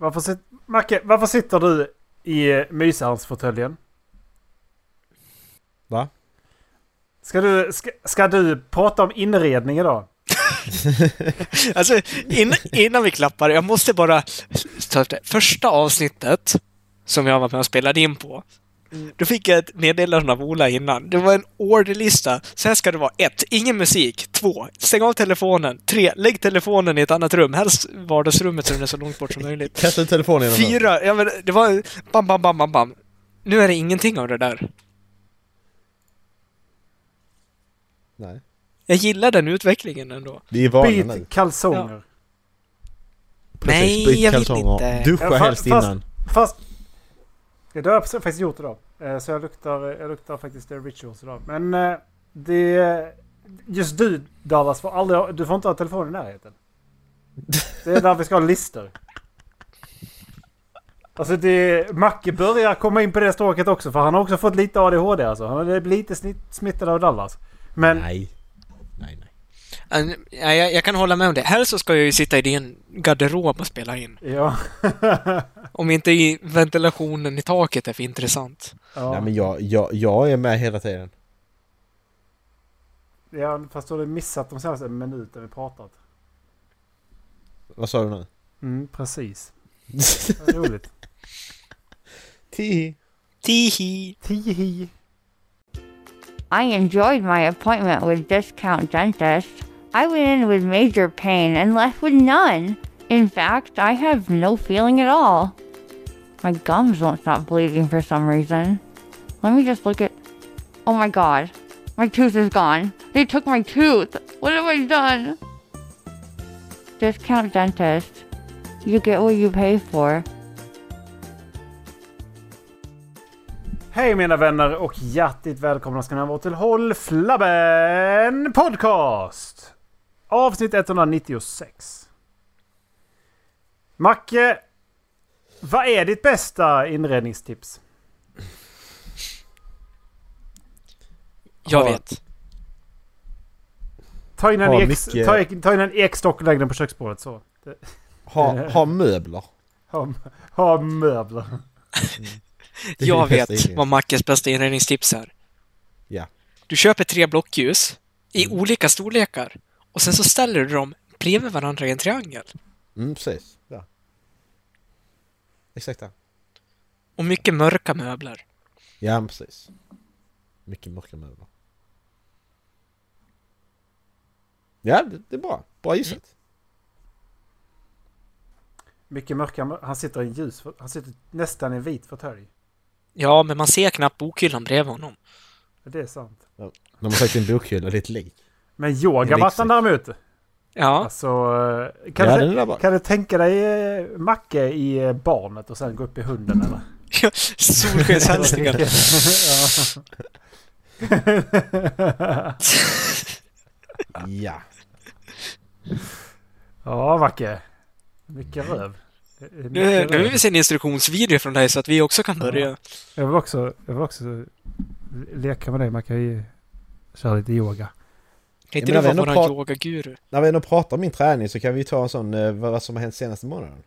Varför, sit, Macke, varför sitter du i eh, mysarnsfåtöljen? Va? Ska du, ska, ska du prata om inredning idag? Alltså, in, innan vi klappar, jag måste bara. Första avsnittet som jag var med och spelade in på. Då fick jag ett meddelande av Ola innan. Det var en orderlista. Så här ska det vara. 1. Ingen musik. 2. Stäng av telefonen. 3. Lägg telefonen i ett annat rum. Helst vardagsrummet så den är så långt bort som möjligt. Kasta ut telefonen genom. 4. Ja, men det var bam, bam, bam, bam, bam. Nu är det ingenting av det där. Nej. Jag gillar den utvecklingen ändå. Vi är vana nu. Byt kalsonger. Precis, Nej, byt jag vill kalsonger. inte. Duscha Ja, helst fast- innan. Fast... Det har jag faktiskt gjort idag. Eh, så jag luktar, jag luktar faktiskt eh, rituals idag. Men eh, det... Just du Dallas får aldrig Du får inte ha telefonen i närheten. Det är där vi ska ha listor. Alltså det... Macke börjar komma in på det stråket också. För han har också fått lite ADHD alltså. Han är lite snitt, smittad av Dallas. Men... Nej ja, Jag, jag kan hålla med om det. Helst så ska jag ju sitta i din garderob och spela in. Ja. Om inte i ventilationen i taket är för intressant. ja. Nej men jag, jag, jag är med hela tiden. ja, fast du har missat de senaste minuterna vi pratat. Vad sa du nu? Mm, precis. Vad roligt. Tihi. Tihi! Tihi. I enjoyed my appointment with Discount Dentist. I went in with major pain and left with none. In fact, I have no feeling at all. My gums won't stop bleeding for some reason. Let me just look at. Oh my god. My tooth is gone. They took my tooth. What have I done? Discount Dentist. You get what you pay for. Hej mina vänner och hjärtligt välkomna ska ni vara till Håll Flabben Podcast! Avsnitt 196. Macke, vad är ditt bästa inredningstips? Jag Ja. vet. Ta in en, Ha ex, mycket- ta, ta in en ekstock och lägg den på köksbordet så. Ha, ha möbler. Ha, ha möbler. Är Jag vet vad Mackes bästa inredningstips är. Ja. Du köper tre blockljus i Mm. olika storlekar och sen så ställer du dem bredvid varandra i en triangel. Mm, precis. Ja. Exakt det. Och mycket mörka möbler. Ja, precis. Mycket mörka möbler. Ja, det, det är bra. Bra gissat. Mycket mörka, han sitter i ljus, han sitter nästan i en vit fåtölj. Ja, men man ser knappt bokhyllan bredvid honom. Det är sant. De har sagt en bokhylla lite lik. Men yogamattan däremot. Ja, Alltså, kan, Ja, du, kan du tänka dig eh, Macke i eh, barnet och sen gå upp i hunden eller? solskenshälsningar. ja. Ja. ja, Macke. Mycket röv. Mycket Nu, nu vill vi se en instruktionsvideo från dig så att vi också kan börja. Jag vill också, jag vill också leka med dig Macke. i- Köra lite yoga. Kan inte men du jag vara våran ändå yogaguru? När vi ändå pratar om min träning så kan vi ta en sån, eh, vad som har hänt senaste månaden.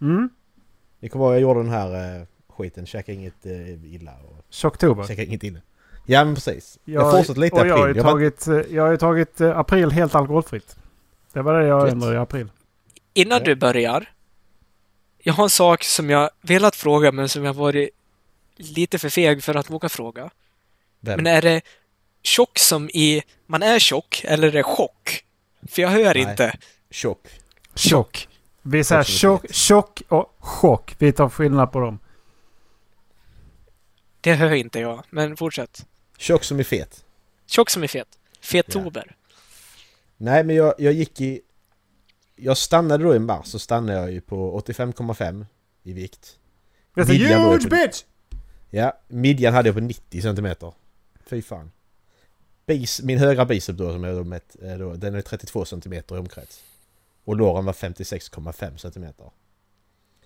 Mm. Ni kommer ihåg jag gjorde den här eh, skiten, käka inget eh, illa och Tjocktober. käka inget illa. Ja men precis. Jag, fortsätter lite i och jag har, april. ju Jag tagit, jag har ju tagit april helt alkoholfritt. Det var det jag ändrade i april. Innan Ja. du börjar. Jag har en sak som jag velat fråga men som jag varit lite för feg för att våga fråga. vem? Men är det tjock som i man är tjock eller är det chock? För jag hör Nej. inte. Tjock. Tjock. Vi säger Tjock tjock, och chock. Vi tar skillnad på dem. Det hör inte jag. Men fortsätt. Tjock som är fet. Tjock som är fet. Fettober. Nej men jag, jag gick i... Jag stannade då i mars så stannade jag ju på 85,5 i vikt. Då är huge på- bitch! Ja, midjan hade jag på 90 centimeter. Fy fan. Bis, min högra bicep då som jag då mätt, eh, då, den är 32 centimeter i omkrets. Och låren var 56,5 centimeter.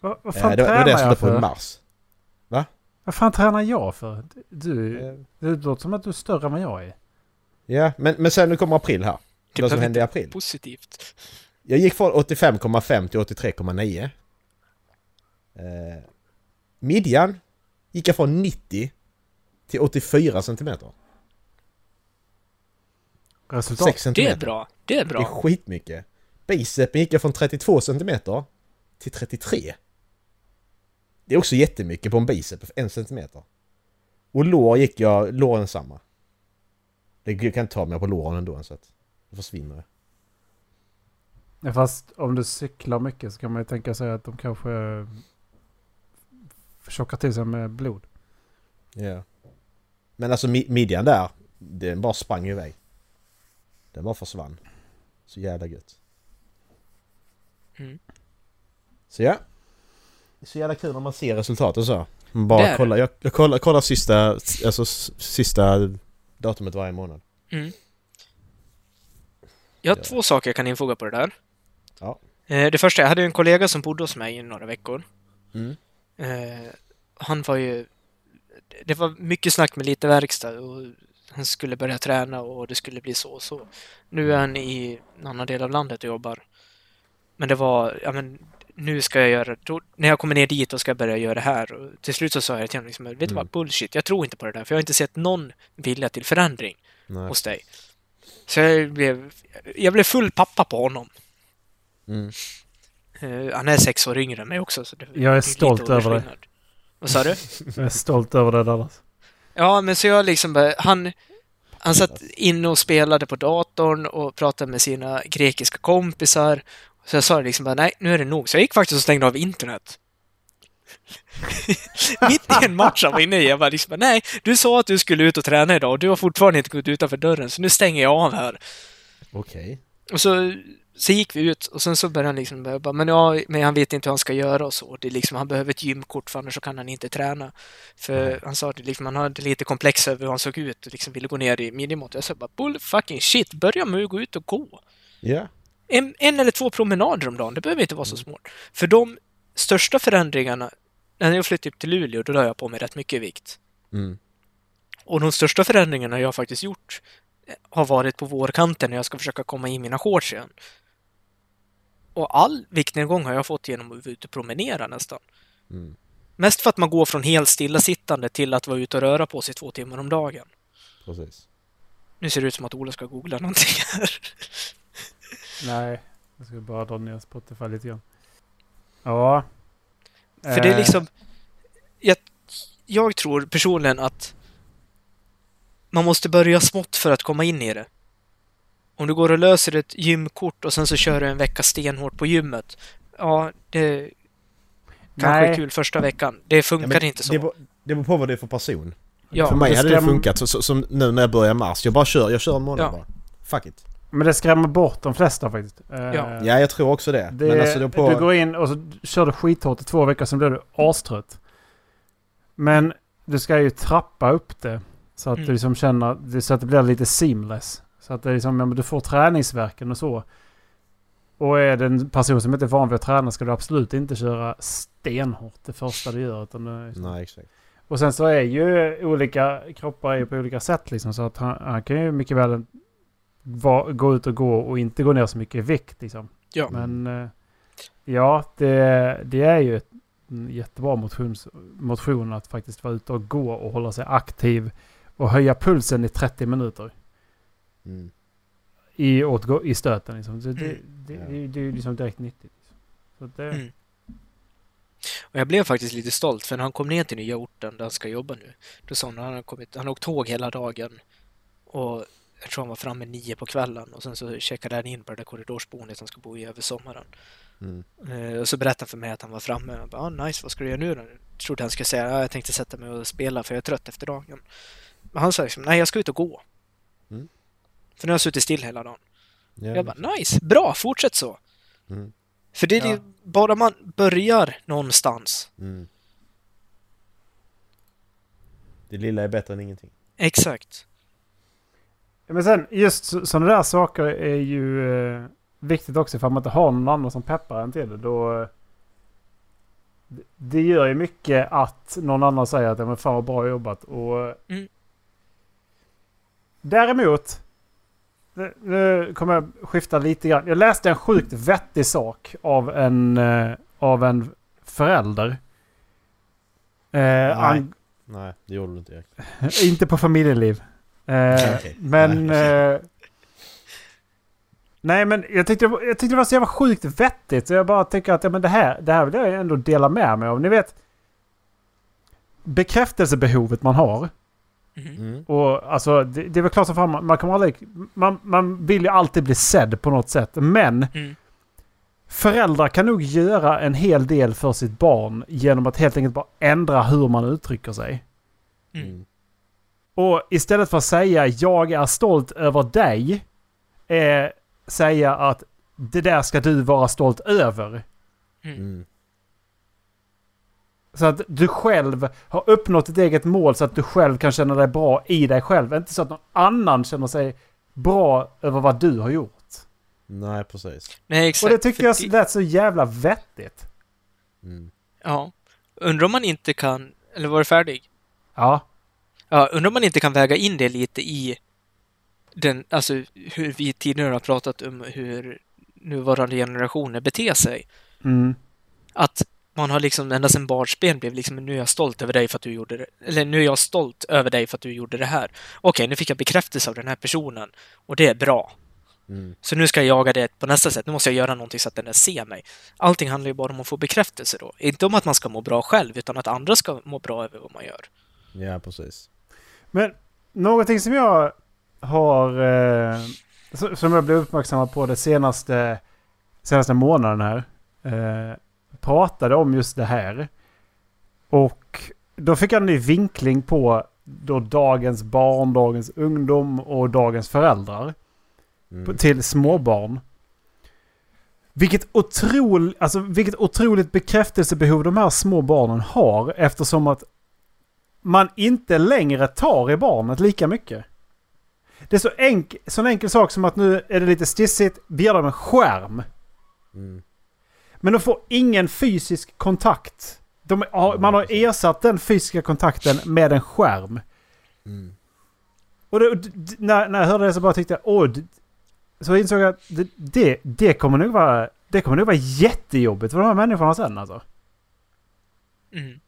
Vad, vad Eh, fan det, var- det var tränar det jag jag skulle på för? mars. Vad fan tränar jag för? Du, Eh, det låter som att du är större än vad jag är. Ja, men, men sen nu kommer april här. Det vad som hände i april. Positivt. Jag gick från 85,5 till 83,9. Eh, midjan gick jag från 90 till 84 centimeter. Resultat. 6 Det centimeter. är bra. Det är Det är bra. skitmycket. Bicepen gick jag från 32 centimeter till 33. Det är också jättemycket på en bicep, en centimeter. Och lår gick jag, låren samma. Det jag kan inte ta mer på låren ändå så att det försvinner. Ja, fast om du cyklar mycket så kan man ju tänka sig att de kanske eh, tjockar till sig med blod. Ja. Men alltså mi- midjan där, den bara sprang iväg. Den bara försvann. Så jävla gött. Mm. Så ja. Det är så jävla kul när man ser resultat och så. Man bara kollar, jag, jag kollar, kollar sista, alltså sista datumet varje månad. Mm. Jag har Ja. två saker jag kan infoga på det där. Ja. Eh, Det första, jag hade en kollega som bodde hos mig i några veckor. Mm. Eh, han var ju... Det var mycket snack med lite verkstad och skulle börja träna och det skulle bli så och så. Nu är han i en annan del av landet och jobbar. Men det var, ja men nu ska jag göra, då, när jag kommer ner dit och ska jag börja göra det här. Och till slut så sa jag till honom, liksom, vet du vad, Mm. bullshit, jag tror inte på det där för jag har inte sett någon vilja till förändring Nej. hos dig. Så jag blev, jag blev full pappa på honom. Mm. Eh, han är sex år yngre än mig också. Så det, Jag är det stolt över dig. åldersskillnad. Vad sa du? Jag är stolt över det Dallas. Ja, men så jag liksom bara, han, han satt inne och spelade på datorn och pratade med sina grekiska kompisar. Så jag sa liksom bara, nej, nu är det nog. Så jag gick faktiskt och stängde av internet. Mitt i en match han var inne i. Jag bara liksom, nej, du sa att du skulle ut och träna idag och du har fortfarande inte gått utanför dörren, så nu stänger jag av här. Okej. Och så, så gick vi ut och sen så började han liksom bara, men ja, men han vet inte hur han ska göra och så. Det är liksom, han behöver ett gymkort för annars så kan han inte träna. För han sa att liksom, han hade lite komplex över hur han såg ut och liksom ville gå ner i midjemått. Jag sa bara, bull fucking shit, börja med att gå ut och gå. Ja. En, en eller två promenader om dagen, det behöver inte vara så svårt. För de största förändringarna, när jag flyttade upp till Luleå, då la jag på mig rätt mycket vikt. Mm. Och de största förändringarna jag faktiskt gjort eh, har varit på vårkanten när jag ska försöka komma i mina shorts igen. Och all viktnedgång har jag fått genom att vara ute och promenera nästan. Mm. Mest för att man går från helt stillasittande till att vara ute och röra på sig två timmar om dagen. Precis. Nu ser det ut som att Ola ska googla någonting här. Nej, jag ska bara dra ner Spotify lite grann. Ja. För det är Eh, liksom... Jag, jag tror personligen att man måste börja smått för att komma in i det. Om du går och löser ett gymkort och sen så kör du en vecka stenhårt på gymmet. Ja, det kanske Nej. är kul första veckan. Det funkar men inte så. Det beror, det beror på vad det är för person. ja, för mig det hade det funkat så, så, som nu när jag börjar mars. Jag bara kör, jag kör en månad Ja. bara. Fuck it. Men det skrämmer bort de flesta faktiskt. Eh, Ja. Ja, jag tror också det. Det, men alltså på... Du går in och så kör du skithårt i två veckor, sen blir du astrött. Men du ska ju trappa upp det. Så att Mm. du liksom känner, så att det blir lite seamless. Så att det är liksom, du får träningsverken och så. Och är det en person som inte är van vid att träna ska du absolut inte köra stenhårt det första du gör. Utan det, Nej, exakt. och sen så är ju olika kroppar är på olika sätt liksom. Så att han, han kan ju mycket väl va, gå ut och gå och inte gå ner så mycket i vikt liksom. Ja. Men eh, ja, det, det är ju ett, en jättebra motions, motion att faktiskt vara ute och gå och hålla sig aktiv. Och höja pulsen i 30 minuter Mm. i, åtgå, i stöten. Liksom. Det, det, Mm. det, det, det är ju liksom direkt nyttigt. Så att det, Mm. Och jag blev faktiskt lite stolt för när han kom ner till nya orten där han ska jobba nu, då sa han att han har kommit, han åkt tåg hela dagen och jag tror han var framme nio på kvällen och sen så checkade han in på det där korridorsboendet han ska bo i över sommaren. Mm. Eh, och så berättade han för mig att han var framme. Jag bara, ah, nice, vad ska du göra nu då? Jag trodde han skulle säga, ah, jag tänkte sätta mig och spela för jag är trött efter dagen. Men han sa liksom, nej jag ska ut och gå. För nu har jag suttit still hela dagen. Ja. Jag bara, nice, bra, fortsätt så. Mm. För det är Ja. ju bara man börjar någonstans. Mm. Det lilla är bättre än ingenting. Exakt. Men sen just sådana där saker är ju eh, viktigt också för att man inte har någon annan som peppar en till det. Då, det- det gör ju mycket att någon annan säger att ja, men fan vad bra jobbat. Och, Mm. Däremot, nu- kommer jag skifta lite grann. Jag läste en sjukt vettig sak av en, eh, av en förälder Eh, ang- Nej, det gjorde du inte inte på familjeliv. Eh, Okej. Men... Nej. Eh, nej men jag tyckte, jag tyckte det var så jävla sjukt vettigt. Så jag bara tycker att ja, men det, här, det här vill jag ändå dela med mig av. Ni vet... Bekräftelsebehovet man har. Mhm. Mm. Och alltså det, det är väl klart som fan, man, man aldrig... Man, man vill ju alltid bli sedd på något sätt. Men Mm. föräldrar kan nog göra en hel del för sitt barn genom att helt enkelt bara ändra hur man uttrycker sig. Mm. Mm. Och istället för att säga jag är stolt över dig. Eh, säga att det där ska du vara stolt över. Mm. Så att du själv har uppnått ditt eget mål så att du själv kan känna dig bra i dig själv. Inte så att någon annan känner sig bra över vad du har gjort. Nej, precis. Nej, exakt. Och det tycker jag det- lät så jävla vettigt. Mm. Ja. Undrar om man inte kan... Eller var du färdig? Ja. Ja, undrar om man inte kan väga in det lite i den, alltså hur vi tidigare har pratat om hur nuvarande generationer beter sig. Mm. Att man har liksom ända sedan barnsben blev liksom nu är jag stolt över dig för att du gjorde det. Eller nu är jag stolt över dig för att du gjorde det här. Okej, nu fick jag bekräftelse av den här personen och det är bra. Mm. Så nu ska jag jaga det på nästa sätt. Nu måste jag göra någonting så att den där ser mig. Allting handlar ju bara om att få bekräftelse då. Inte om att man ska må bra själv, utan att andra ska må bra över vad man gör. Ja, precis. Men någonting som jag har... Eh, som- som jag blev uppmärksammad på det senaste, senaste månaden här. Eh, pratade om just det här. Och då fick jag en ny vinkling på då dagens barn, dagens ungdom och dagens föräldrar. Mm. till småbarn. Vilket, otrol, alltså, vilket otroligt bekräftelsebehov de här små barnen har eftersom att man inte längre tar i barnet lika mycket. Det är så enk, sån enkel sak som att nu är det lite stissigt, vi ger dem en skärm. Mm. Men de får ingen fysisk kontakt. De har, man har ersatt den fysiska kontakten med en skärm. Mm. Och det, när, när jag hörde det så bara tyckte jag, åh, så insåg jag att det, det, det kommer nog vara, det kommer nog vara jättejobbigt för de här människorna sen alltså. Mm.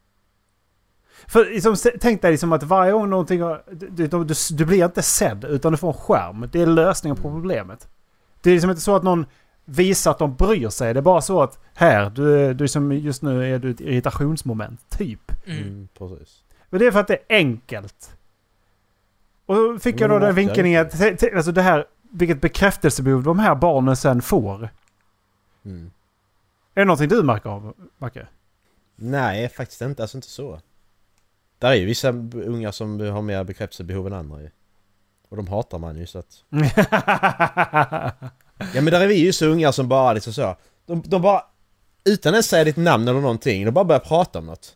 För liksom, tänk dig liksom att varje gång någonting har, du, du, du, du blir inte sedd utan du får en skärm. Det är lösningen på problemet. Det är liksom inte så att någon visar att de bryr sig. Det är bara så att här, du, är- du som just nu är du ett irritationsmoment, typ. Mm. Mm. Precis. Men det är för att det är enkelt. Och då fick jag då den ofta är det vinklingen, inte. t- t- alltså det här, vilket bekräftelsebehov de här barnen sen får. Mm. Är det någonting du märker av, Macke? Nej, faktiskt inte. Alltså inte så. Där är ju vissa ungar som har mer bekräftelsebehov än andra ju. Och de hatar man ju så att... Ja men där är vi ju så unga som bara liksom så. De, de bara... Utan ens säga ditt namn eller någonting, de bara börjar prata om något.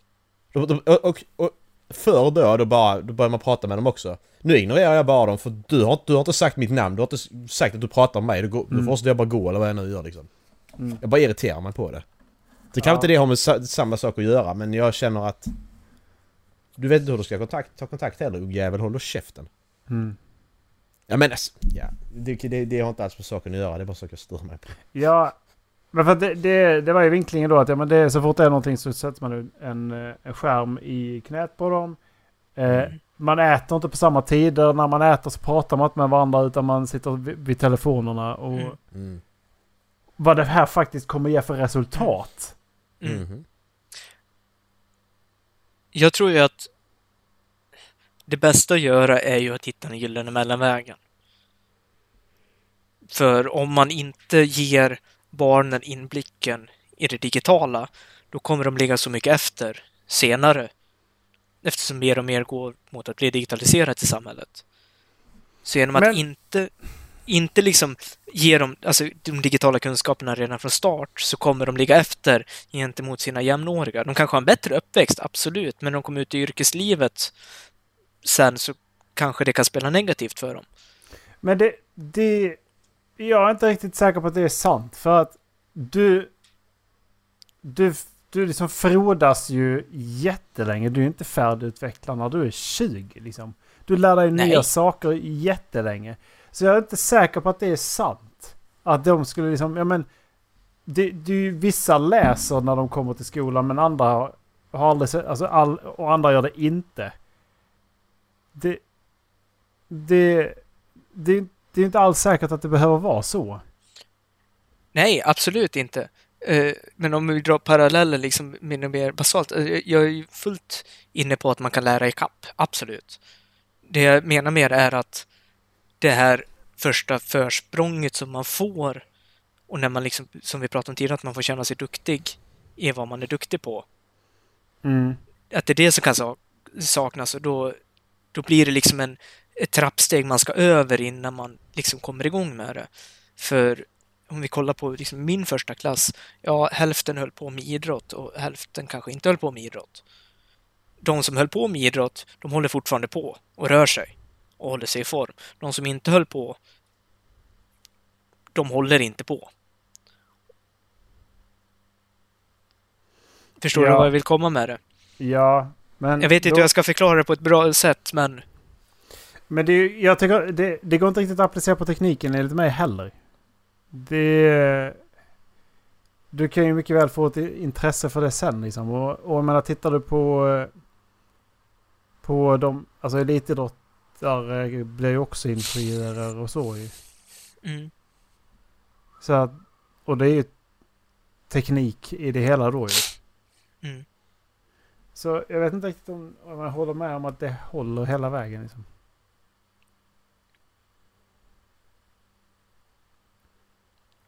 De, de, och, och, och förr då, då, bara, då börjar man prata med dem också. Nu ignorerar jag bara dem för du har, du har inte sagt mitt namn, du har inte sagt att du pratar om mig. Du, går, Mm. du måste jag bara gå eller vad jag nu gör liksom. Mm. Jag bara irriterar mig på det. Det kan Ja. inte det ha med sa, samma sak att göra men jag känner att... Du vet inte hur du ska kontakt, ta kontakt heller, ungjävel. Håll då käften. Mm. Ja men alltså, ja. Det, det, det har inte alls med saken att göra, det är bara saker jag stör mig på. Ja, men för att det, det, det var ju vinklingen då att ja, men det, så fort det är någonting så sätter man en, en skärm i knät på dem. Eh, Mm. Man äter inte på samma tider. När man äter så pratar man inte med varandra utan man sitter vid, vid telefonerna. Och Mm. Mm. vad det här faktiskt kommer ge för resultat. Mm. Mhm. Jag tror ju att det bästa att göra är ju att hitta den gyllene mellanvägen. För om man inte ger barnen inblicken i det digitala, då kommer de ligga så mycket efter senare. Eftersom mer och mer går mot att bli digitaliserat i samhället. Så genom Men- att inte, inte liksom ge dem alltså, de digitala kunskaperna redan från start så kommer de ligga efter gentemot sina jämnåriga. De kanske har en bättre uppväxt, absolut, men de kommer ut i yrkeslivet sen så kanske det kan spela negativt för dem. Men det, det... Jag är inte riktigt säker på att det är sant. För att du... Du, du liksom frodas ju jättelänge. Du är inte färdigutvecklad när du är 20 liksom. Du lär dig Nej. nya saker jättelänge. Så jag är inte säker på att det är sant. Att de skulle liksom, ja men... Det, det är ju vissa läser när de kommer till skolan men andra har aldrig sett, alltså all, och andra gör det inte. Det, det, det, det är inte alls säkert att det behöver vara så. Nej, absolut inte. Eh, Men om vi drar paralleller liksom med något mer basalt. eh, Jag är ju fullt inne på att man kan lära i kapp. Absolut. Det jag menar mer är att det här första försprånget som man får och när man liksom, som vi pratade om tidigare, att man får känna sig duktig i vad man är duktig på. Mm. Att det är det som kan sa- saknas och då, då blir det liksom en, ett trappsteg man ska över innan man liksom kommer igång med det. För om vi kollar på liksom min första klass, ja, hälften höll på med idrott och hälften kanske inte höll på med idrott. De som höll på med idrott, de håller fortfarande på och rör sig och håller sig i form. De som inte höll på, de håller inte på. Förstår du Ja. vad jag vill komma med det? Ja, men... Jag vet inte då- hur jag ska förklara det på ett bra sätt, men Men det, jag tycker det, det går inte riktigt att applicera på tekniken enligt mig heller. Det... Du kan ju mycket väl få ett intresse för det sen liksom. Och, och jag menar, tittar du på... På de... Alltså elitidrottare blir ju också infriare och så ju. mm, Så att, och det är ju teknik i det hela då ju. mm. Så jag vet inte riktigt om, om jag håller med om att det håller hela vägen liksom.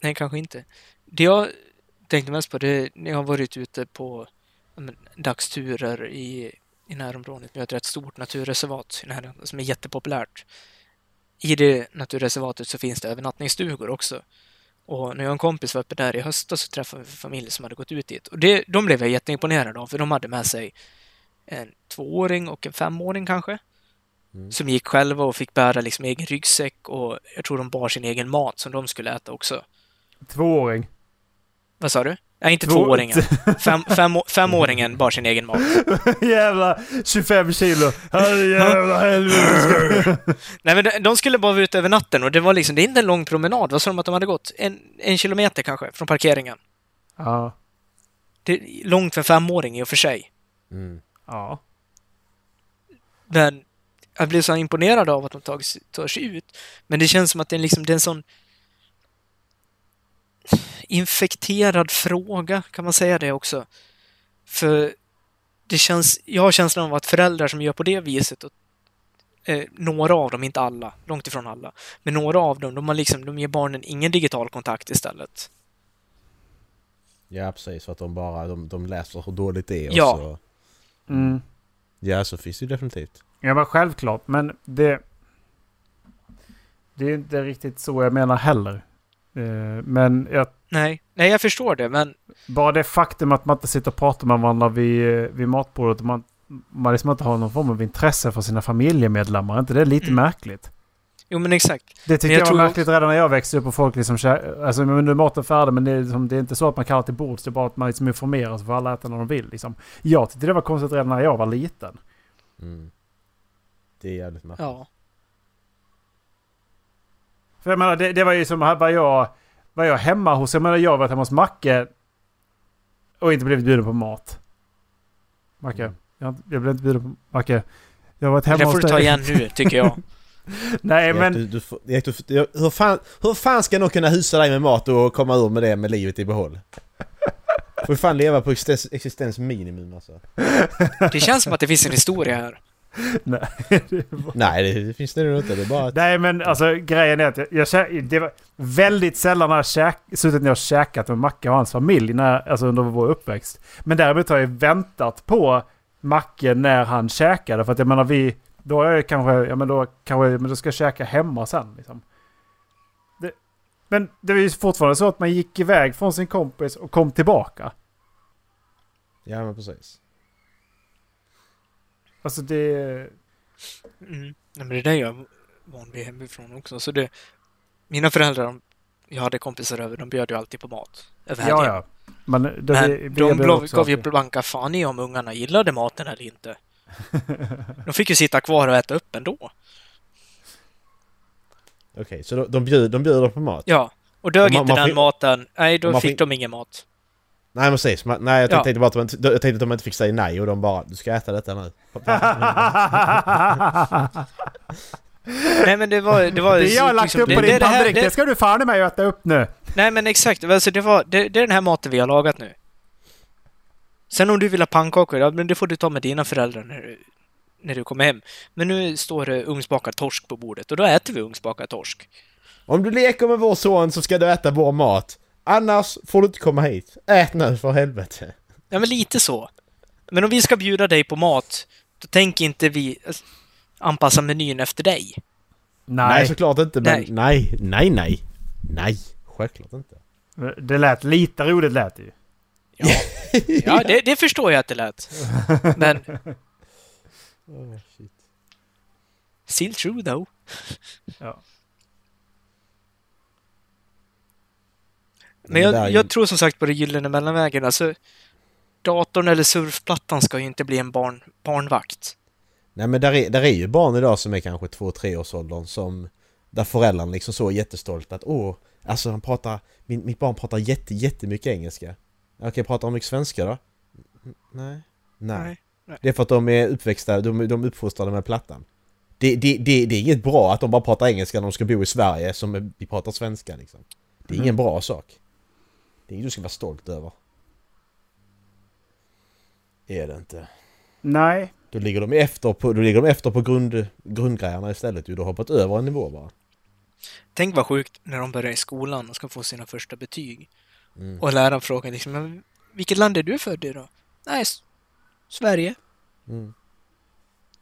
nej, kanske inte. Det jag tänkte mest på, det är när jag har varit ute på men, dagsturer i, i närområdet. Vi har ett rätt stort naturreservat i närheten som är jättepopulärt. I det naturreservatet så finns det övernattningsstugor också. Och när jag och en kompis var uppe där i höstas så träffade vi familj som hade gått ut dit. Och det, de blev jag jätteimponerad av, för de hade med sig en tvååring och en femåring kanske. Mm. Som gick själva och fick bära liksom egen ryggsäck och jag tror de bar sin egen mat som de skulle äta också. Tvååring. Vad sa du? Nej, inte Två- tvååringen. Fem, fem, femåringen bar sin egen mat. Jävla 25 kilo. Herrejävla helvete. Nej, men de- de skulle bara vara ute över natten och det var liksom, det är inte en lång promenad. Vad sa de att de hade gått? En, en kilometer kanske, från parkeringen. ja. Det är långt för en femåring i och för sig. Mm. Ja. Men jag blev så imponerad av att de tar, tar sig ut. Men det känns som att det är, liksom, det är en sån infekterad fråga, kan man säga det också? För det känns, jag har känslan av att föräldrar som gör på det viset, och, eh, några av dem, inte alla, långt ifrån alla, men några av dem, de, har liksom, de ger barnen ingen digital kontakt istället. Ja precis, för att de bara de, de läser hur dåligt det är och Ja. så... Mm. Ja så finns det ju definitivt. Ja men självklart. Men det... Det är inte riktigt så jag menar heller. Eh, Men jag, Nej, nej, jag förstår det, men bara det faktum att man inte sitter och pratar med varandra vid, vid matbordet och man, man liksom inte har någon form av intresse för sina familjemedlemmar. Är inte det lite Mm. märkligt? jo, men exakt. Det tyckte Men jag, jag var märkligt redan när jag växte upp och folk liksom Alltså men nu är maten färdig men det är, liksom, det är inte så att man kallar till bords. Det är bara att man liksom informerar så får alla äta när de vill. Liksom. Jag tyckte det var konstigt redan när jag var liten. Mm. Det är jävligt märkligt. Ja. För jag menar det, det var ju som var jag, var jag hemma hos... Jag menar jag var hemma hos Macke och inte blivit bjuden på mat. Macke. Mm. Jag, jag blev inte bjuden på... Macke. Jag har varit hemma Det får hos du ta igen nu, tycker jag. Nej men... du, du, du, får- hur, fan, hur fan ska någon kunna husa dig med mat och komma ur med det med livet i behåll? Får fan leva på existens, existensminimum alltså. Det känns som att det finns en historia här. Nej, det var- Nej det, finns det nog inte. Det är bara. Nej men alltså grejen är att jag, jag kä- det var väldigt sällan har jag käk, suttit ner och käkat med Macke och hans familj när, alltså under vår uppväxt. Men däremot har jag väntat på Macke när han käkade. För att jag menar vi, då är jag kanske, ja men då kanske, men då ska jag käka hemma sen liksom. Det, men det var ju fortfarande så att man gick iväg från sin kompis och kom tillbaka. Ja men precis. Alltså det... Mm. Nej, men det där är jag van vid hemifrån också. Så det, mina föräldrar, de, jag hade kompisar över, de bjöd ju alltid på mat. Över Ja helgen. ja. Men, det, Men det- de det- gav, också gav ju blanka fan i om ungarna gillade maten eller inte. De fick ju sitta kvar och äta upp ändå. Okej, så de, de, bjuder, de bjuder på mat? Ja, och dög man- inte man den får- maten, nej då man fick får- de ingen mat. Nej men precis. Nej jag Ja. tänkte bara att de inte, jag tänkte att de inte fick säga nej och de bara du ska äta detta nu. Nej men det var... Det, var Det jag har lagt upp på det- din det tallrik, det- det ska du fan mig äta upp nu. Nej men exakt, alltså det, var, det, det är den här maten vi har lagat nu. Sen om du vill ha pannkakor, ja men det får du ta med dina föräldrar när du, när du kommer hem. Men nu står det ugnsbakad torsk på bordet och då äter vi ugnsbakad torsk. Om du leker med vår son så ska du äta vår mat. Annars får du inte komma hit. Ät nu för helvete. Ja men lite så. Men om vi ska bjuda dig på mat, då tänker inte vi eh, anpassa menyn efter dig. Nej, Nej, såklart inte men Nej. nej. nej, nej, nej. Självklart inte. det lät lite roligt lät det ju. Ja, det, det förstår jag att det lät. Men Oh, shit. still true though. Ja. Men Det där är jag, jag tror som sagt på det gyllene mellanvägen. Alltså, datorn eller surfplattan ska ju inte bli en barn, barnvakt. Nej men där är, där är ju barn idag som är kanske två tre års åldern som Där föräldrarna liksom så är jättestolta att åh Alltså han pratar min, Mitt barn pratar jätte, jättemycket engelska Okej, pratar han mycket svenska då? Mm, Nej Nej. Det är för att de är uppväxta, de, de är uppfostrade med plattan det, det, det, det är inget bra att de bara pratar engelska när de ska bo i Sverige som vi pratar svenska liksom Det är ingen bra sak Det är inget du ska vara stolt över Är det inte Nej, då ligger de efter på, då ligger de efter på grund, grundgrejerna istället. Du har hoppat över en nivå bara. Tänk vad sjukt när de börjar i skolan och ska få sina första betyg. Mm. Och läraren frågar liksom, "Men vilket land är du född i då? Nej, Sverige. Mm.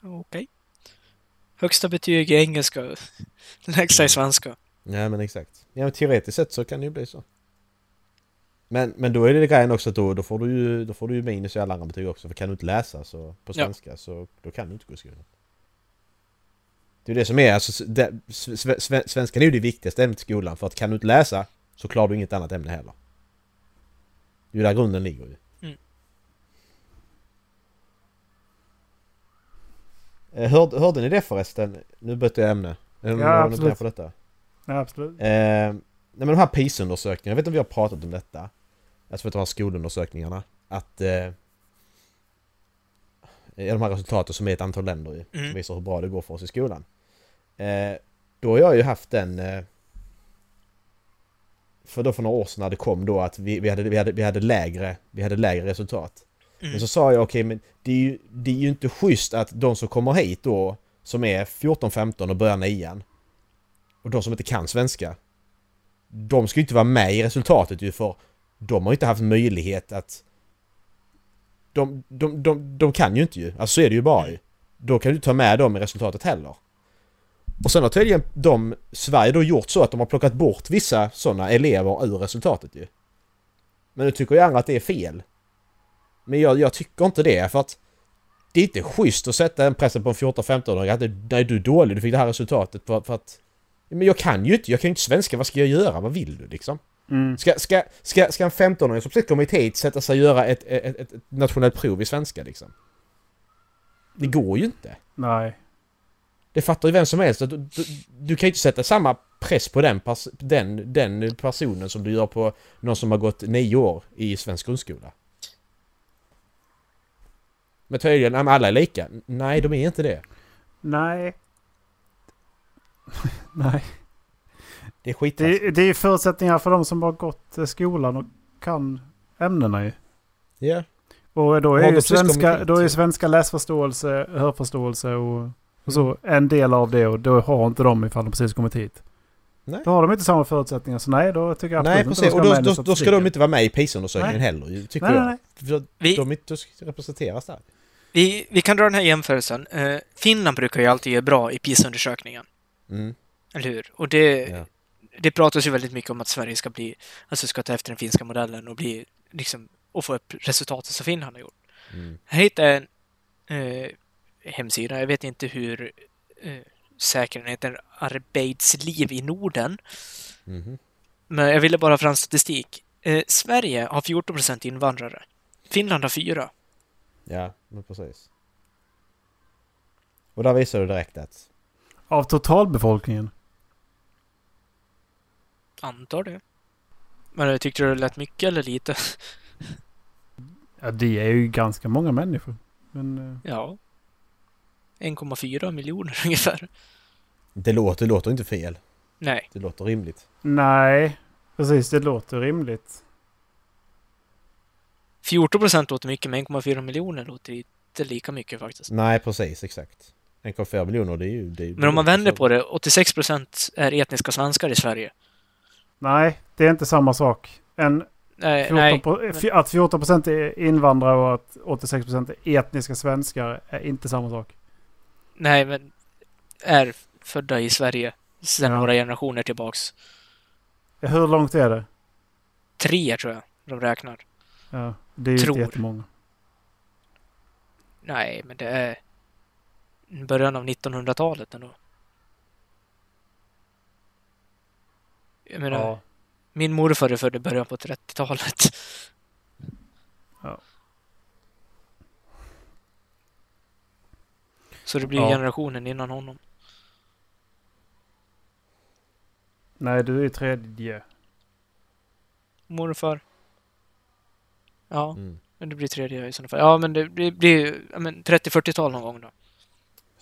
Okej. Högsta betyg i engelska, lägsta i svenska. Ja men exakt. Ja men teoretiskt sett så kan det ju bli så. Men, men då är det grejen också att då, då, får du ju, då får du ju minus i alla andra betyg också. För kan du inte läsa så, på Ja. svenska så då kan du inte gå i skolan. Det är det som är, alltså, det, sve- sve- svenskan är ju det viktigaste ämnet i skolan. För att kan du inte läsa så klarar du inget annat ämne heller. Det är ju där grunden ligger ju. Mm. Eh, Hörde, hörde ni det förresten? Nu byter jag ämne. Ja, absolut. detta? ja, absolut. Eh, nej men de här PISA-undersökningarna, jag vet inte om vi har pratat om detta. Alltså för de här skolundersökningarna. Att... Eh, de här resultaten som är ett antal länder ju. Mm. Som visar hur bra det går för oss i skolan. Eh, då har jag ju haft den... Eh, för då för några år sedan när det kom då att vi, vi, hade, vi, hade, vi, hade, lägre, vi hade lägre resultat. Mm. Men så sa jag okej men det är, ju, det är ju inte schysst att de som kommer hit då som är 14-15 och börjar nian och de som inte kan svenska de ska ju inte vara med i resultatet ju för de har ju inte haft möjlighet att de, de, de, de kan ju inte ju, alltså så är det ju bara ju. Då kan du inte ta med dem i resultatet heller. Och sen har tydligen de, Sverige då gjort så att de har plockat bort vissa sådana elever ur resultatet ju. Men nu tycker ju andra att det är fel. Men jag, jag tycker inte det för att det är inte schysst att sätta en pressen på en 14-15-åring att nej du är dålig, du fick det här resultatet för, för att... Men jag kan ju inte, jag kan ju inte svenska, vad ska jag göra? Vad vill du liksom? Mm. Ska, ska, ska, ska en 15-åring som precis kommit hit sätta sig och göra ett, ett, ett, ett nationellt prov i svenska liksom? Det går ju inte. Nej. Det fattar ju vem som helst. Du, du, du kan ju inte sätta samma press på den, pers den, den personen som du gör på någon som har gått nio år i svensk grundskola. Men tydligen, alla är lika. Nej, de är inte det. Nej. Nej. Det är skitaskigt. Det, det är förutsättningar för de som har gått eh, skolan och kan ämnena ju. Ja. Och då är ju de svenska, då är svenska läsförståelse, hörförståelse och, och så en del av det. Och då har inte de ifall de precis kommit hit. Nej. Då har de inte samma förutsättningar. Så nej, då tycker jag absolut Nej, inte precis. de Och ska då, med i då, då ska de inte vara med i PISA-undersökningen Nej. heller, tycker Nej, jag. nej, För Vi- De inte ska representeras där. Vi, vi kan dra den här jämförelsen. Eh, Finland brukar ju alltid göra bra i PISA-undersökningen. Mm. Eller hur? Och det, Ja. det pratas ju väldigt mycket om att Sverige ska bli, alltså ska ta efter den finska modellen och bli, liksom, och få upp resultatet som Finland har gjort. Mm. Här hittade jag en eh, hemsida, jag vet inte hur eh, säker den heter, Arbeidsliv i Norden. Mhm. Men jag ville bara fram statistik. Eh, Sverige har 14 procent invandrare. Finland har 4. Ja, men precis. Och där visar du direkt att... Av totalbefolkningen. Antar det. Men jag tyckte du det lät mycket eller lite? Ja, det är ju ganska många människor. Men... eh, Ja. 1,4 miljoner ungefär. Det låter, det låter inte fel. Nej. Det låter rimligt. Nej, precis. Det låter rimligt. 14 procent låter mycket, men 1,4 miljoner låter inte lika mycket faktiskt. Nej, precis. Exakt. 1,4 miljoner, det är ju... Det är, Men om man vänder på det, 86 procent är etniska svenskar i Sverige. Nej, det är inte samma sak. En Nej, 14 nej. Att 14 procent är invandrare och att 86 procent är etniska svenskar är inte samma sak. Nej, men är födda i Sverige sedan Ja. några generationer tillbaks. Hur långt är det? Tre tror jag de räknar. Ja, det är ju Tror. inte jättemånga. Nej, men det är början av 1900-talet ändå. Jag menar, Ja. min morfar är född i början på 30-talet. Ja. Så det blir Ja. generationen innan honom. Nej, du är tredje. Morfar. Ja, Mm. men det blir tredje i sådana fall. Ja, men det blir, blir ja, men 30-40-tal någon gång då.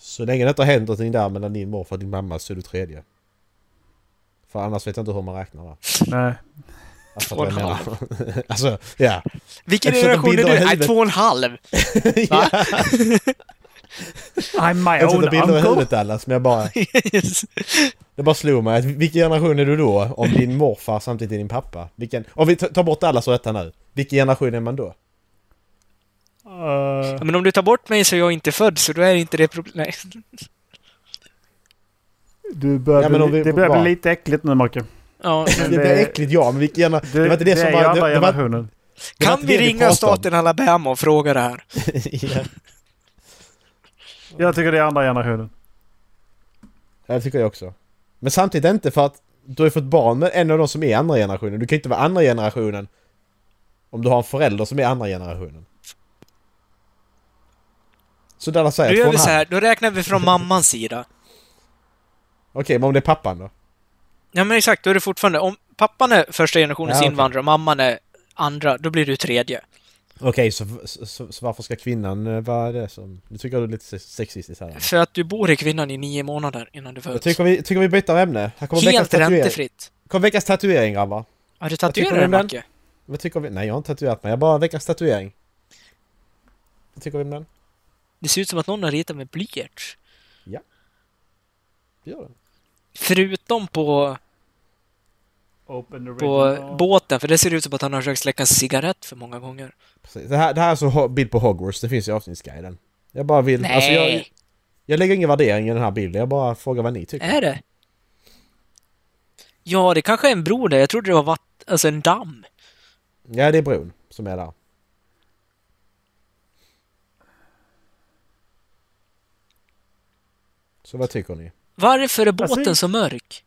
Så länge det inte har hänt någonting där mellan din morfar och din mamma så är du tredje. För annars vet jag inte hur man räknar där. Nej. Alltså, Två och en jag menar. alltså, ja. Vilken generation är i du? Nej, två och en halv! ja. I'm my Jag own bilder i uncle. huvudet Dallas, men jag bara... Det bara slog mig vilken generation är du då om din morfar samtidigt är din pappa? Vilken... Om vi tar bort alla så detta nu. Vilken generation är man då? Uh, men om du tar bort mig så är jag inte född, så då är inte det problem. Nej. du börjar Ja, bli, vi det börjar bara- bli lite äckligt nu, Marke. Ja, Det Men blir det- äckligt ja, men vilken generation... Du, Det var inte det som är var... Det, det var, det kan vi det ringa om. staten Alabama och fråga det här? ja. Jag tycker det är andra generationen. Ja, det tycker jag också. Men samtidigt inte för att du har fått barn med en av de som är andra generationen. Du kan ju inte vara andra generationen om du har en förälder som är andra generationen. Så där säger Då jag gör vi så här, då räknar vi från mammans sida. Okej, men om det är pappan då? Ja men exakt, då är det fortfarande, om pappan är första generationens Ja, okej. invandrare och mamman är andra, då blir du tredje. Okej, så, så, så, så varför ska kvinnan eh, vara det som... Nu tycker jag du är lite sex- sexistisk här. För att du bor i kvinnan i nio månader innan du Jag föds. tycker vi, tycker vi byter ämne. Här kommer veckans Helt tatuering. räntefritt. Kommer veckans tatuering grabbar. Har du tatuerat dig? Macke? Vad tycker vi? Nej, jag har inte tatuerat mig. Jag bara veckans tatuering. Vad tycker vi om den? Det ser ut som att någon har ritat med blyerts. Gör den. Förutom på, Open på båten, för det ser ut som att han har försökt släcka en cigarett för många gånger. Precis. Det här, det här är alltså ho- bild på Hogwarts. Det finns i avsnittsguiden. Jag bara vill... Nej! Alltså jag, jag lägger ingen värdering i den här bilden. Jag bara frågar vad ni tycker. Är det? Ja, det kanske är en bro där. Jag trodde det var vatt, alltså en damm. Ja, det är bron som är där. Så vad tycker ni? Varför är båten Alltså- så mörk?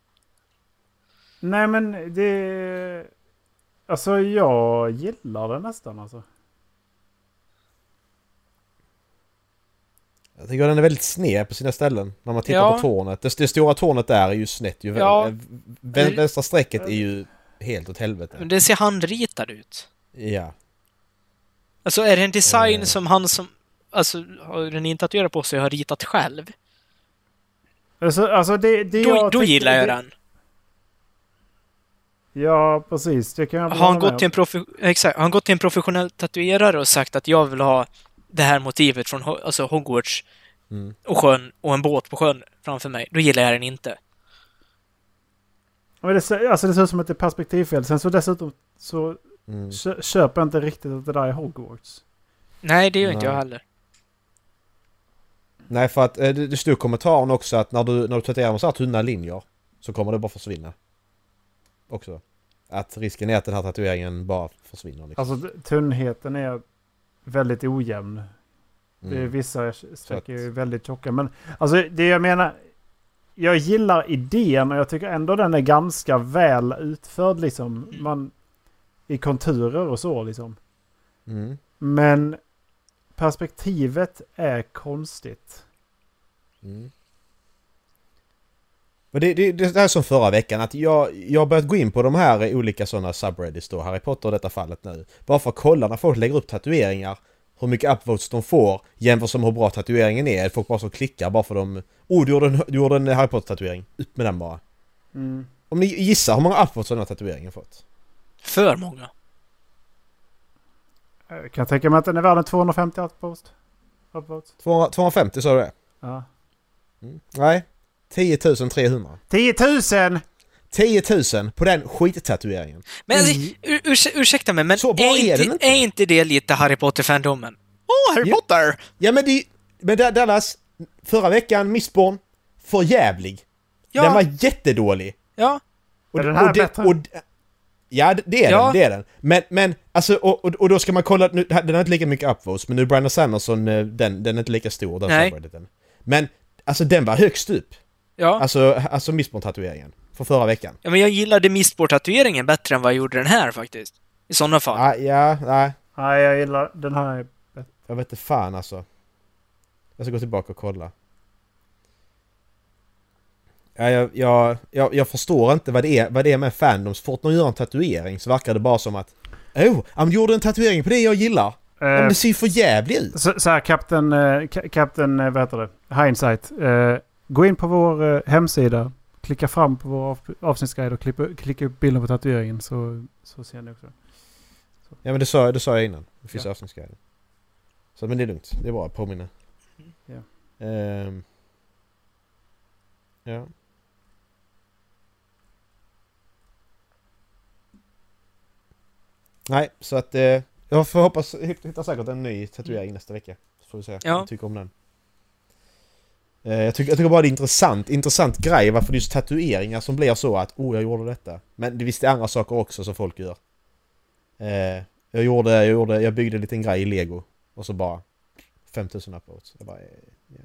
Nej men det... Alltså jag gillar det nästan alltså. Jag tycker den är väldigt sned på sina ställen. När man tittar Ja. på tornet. Det, det stora tornet där är ju snett. Ju, Ja. Vän, vänstra strecket är ju helt åt helvete. Men det ser handritad ut. Ja. Alltså är det en design Eh. som han som alltså, har den inte tatuerat på sig har ritat själv? Alltså, alltså det, det Då, jag då gillar jag det, den. Ja precis, det kan jag Har han, gått till en profe- exakt, har han gått till en professionell tatuerare och sagt att jag vill ha det här motivet från Ho- alltså Hogwarts Mm. och sjön och en båt på sjön framför mig, då gillar jag den inte. Men det, ser- alltså det ser ut som att det är perspektivfel. Sen så dessutom så Mm. kö, köper jag inte riktigt att det där är Hogwarts. Nej, det gör inte Nej. jag heller. Nej för att eh, det, det stod i kommentaren också att när du, när du tatuerar med så här tunna linjer så kommer det bara försvinna. Också. Att risken är att den här tatueringen bara försvinner liksom. Alltså tunnheten är väldigt ojämn. Det är Mm. vissa streck att- är ju väldigt tjocka. Men alltså det jag menar. Jag gillar idén och jag tycker ändå den är ganska väl utförd liksom. Man, I konturer och så liksom. Mm. Men perspektivet är konstigt. Mm. Men det, det, det är som förra veckan att jag, jag har börjat gå in på de här olika sådana subreddits då, Harry Potter i detta fallet nu. Bara för att kolla när folk lägger upp tatueringar, hur mycket upvotes de får jämfört med hur bra tatueringen är. Folk bara som klickar bara för de... Oh, du gjorde en, du gjorde en Harry Potter-tatuering. Upp med den bara. Mm. Om ni gissar hur många upvotes den här tatueringen fått? För många. Jag Eh, kan tänka mig att den är värd en 250 upvotes. Upvotes. 200, 250 sa du det? Ja. Mm. Nej. 10 300. 10 000! 10 000 på den skittatueringen. Men alltså, Mm. ur, urs, ursäkta mig, men Så bra är, är inte, är inte det lite Harry Potter-fandomen? Åh, Harry Ja. Potter! Ja men det... Men Da- Dallas, förra veckan, Mistborn, för jävlig. Ja, Den var jättedålig. ja. Är den här bättre? och, Ja, det- är Ja. den, det är den. Men, men alltså, och, och, och då ska man kolla, nu, den har inte lika mycket upvotes, men nu Brandon Sanderson, eh, den, den är inte lika stor, den subredditen. Men, alltså den var högst upp. Ja. Alltså, alltså Mistborn-tatueringen. För förra veckan. ja, men jag gillade Mistborn-tatueringen bättre än vad jag gjorde den här faktiskt. I sådana fall. Ja, ja, nej. Nej, jag gillar den här. Jag vet inte fan alltså. Jag ska gå tillbaka och kolla. Ja, jag, jag, jag, jag förstår inte vad det, är, vad det är med fandoms. Fort de gör en tatuering så verkar det bara som att Oh, han gjorde en tatuering på det jag gillar. Ja, men Eh, det ser ju för jävligt ut. så, så här, Captain, eh, Ka- Captain, eh, vad heter det? Hindsight. Eh, gå in på vår eh, hemsida. Klicka fram på vår av, avsnittsguide och klippa, klicka upp bilden på tatueringen så, så ser ni också. Ja men det sa, det sa jag innan. Det finns Ja. avsnittsguiden. Så men det är lugnt. Det är bra att påminna. Ja. Ehm. ja. Nej, så att eh, jag får hoppas hitta säkert en ny tatuering nästa vecka. Så får vi se Ja. vad jag tycker om den. Eh, jag, tycker, jag tycker bara det är intressant, intressant grej varför det är just tatueringar som blir så att oh jag gjorde detta. Men det visst är andra saker också som folk gör. Eh, jag gjorde, jag gjorde, jag byggde en liten grej i lego och så bara 5000 upvotes. Jag bara, ja.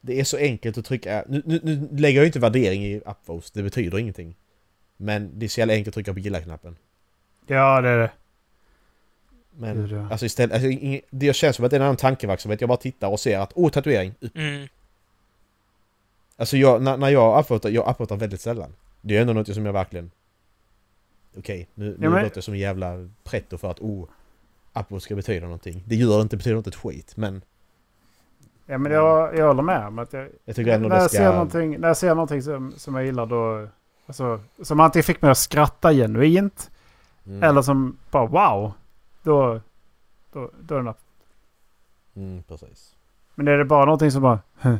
Det är så enkelt att trycka, nu, nu, nu lägger jag inte värdering i upvotes, det betyder ingenting. Men det är så jävla enkelt att trycka på gilla-knappen. Ja, det är det. Men Det är det. alltså istället, alltså, det känns som att det är en annan tankeverksamhet. Jag bara tittar och ser att åh tatuering, upp. Mm. Alltså jag, när, när jag upvotar, jag upvotar väldigt sällan. Det är ändå något som jag verkligen... Okej, nu, nu Ja, men- låter jag som en jävla pretto för att oh, upvote ska betyda någonting. Det gör det inte, betyder inte ett skit, men Ja, men jag, jag håller med om att jag, jag tycker ändå när, det jag ska... ser någonting, när jag ser någonting som, som jag gillar då... Alltså, som antingen fick mig att skratta genuint Mm, eller som bara wow. Då, då, då är den upp. mm, precis. Men är det bara någonting som bara... huh,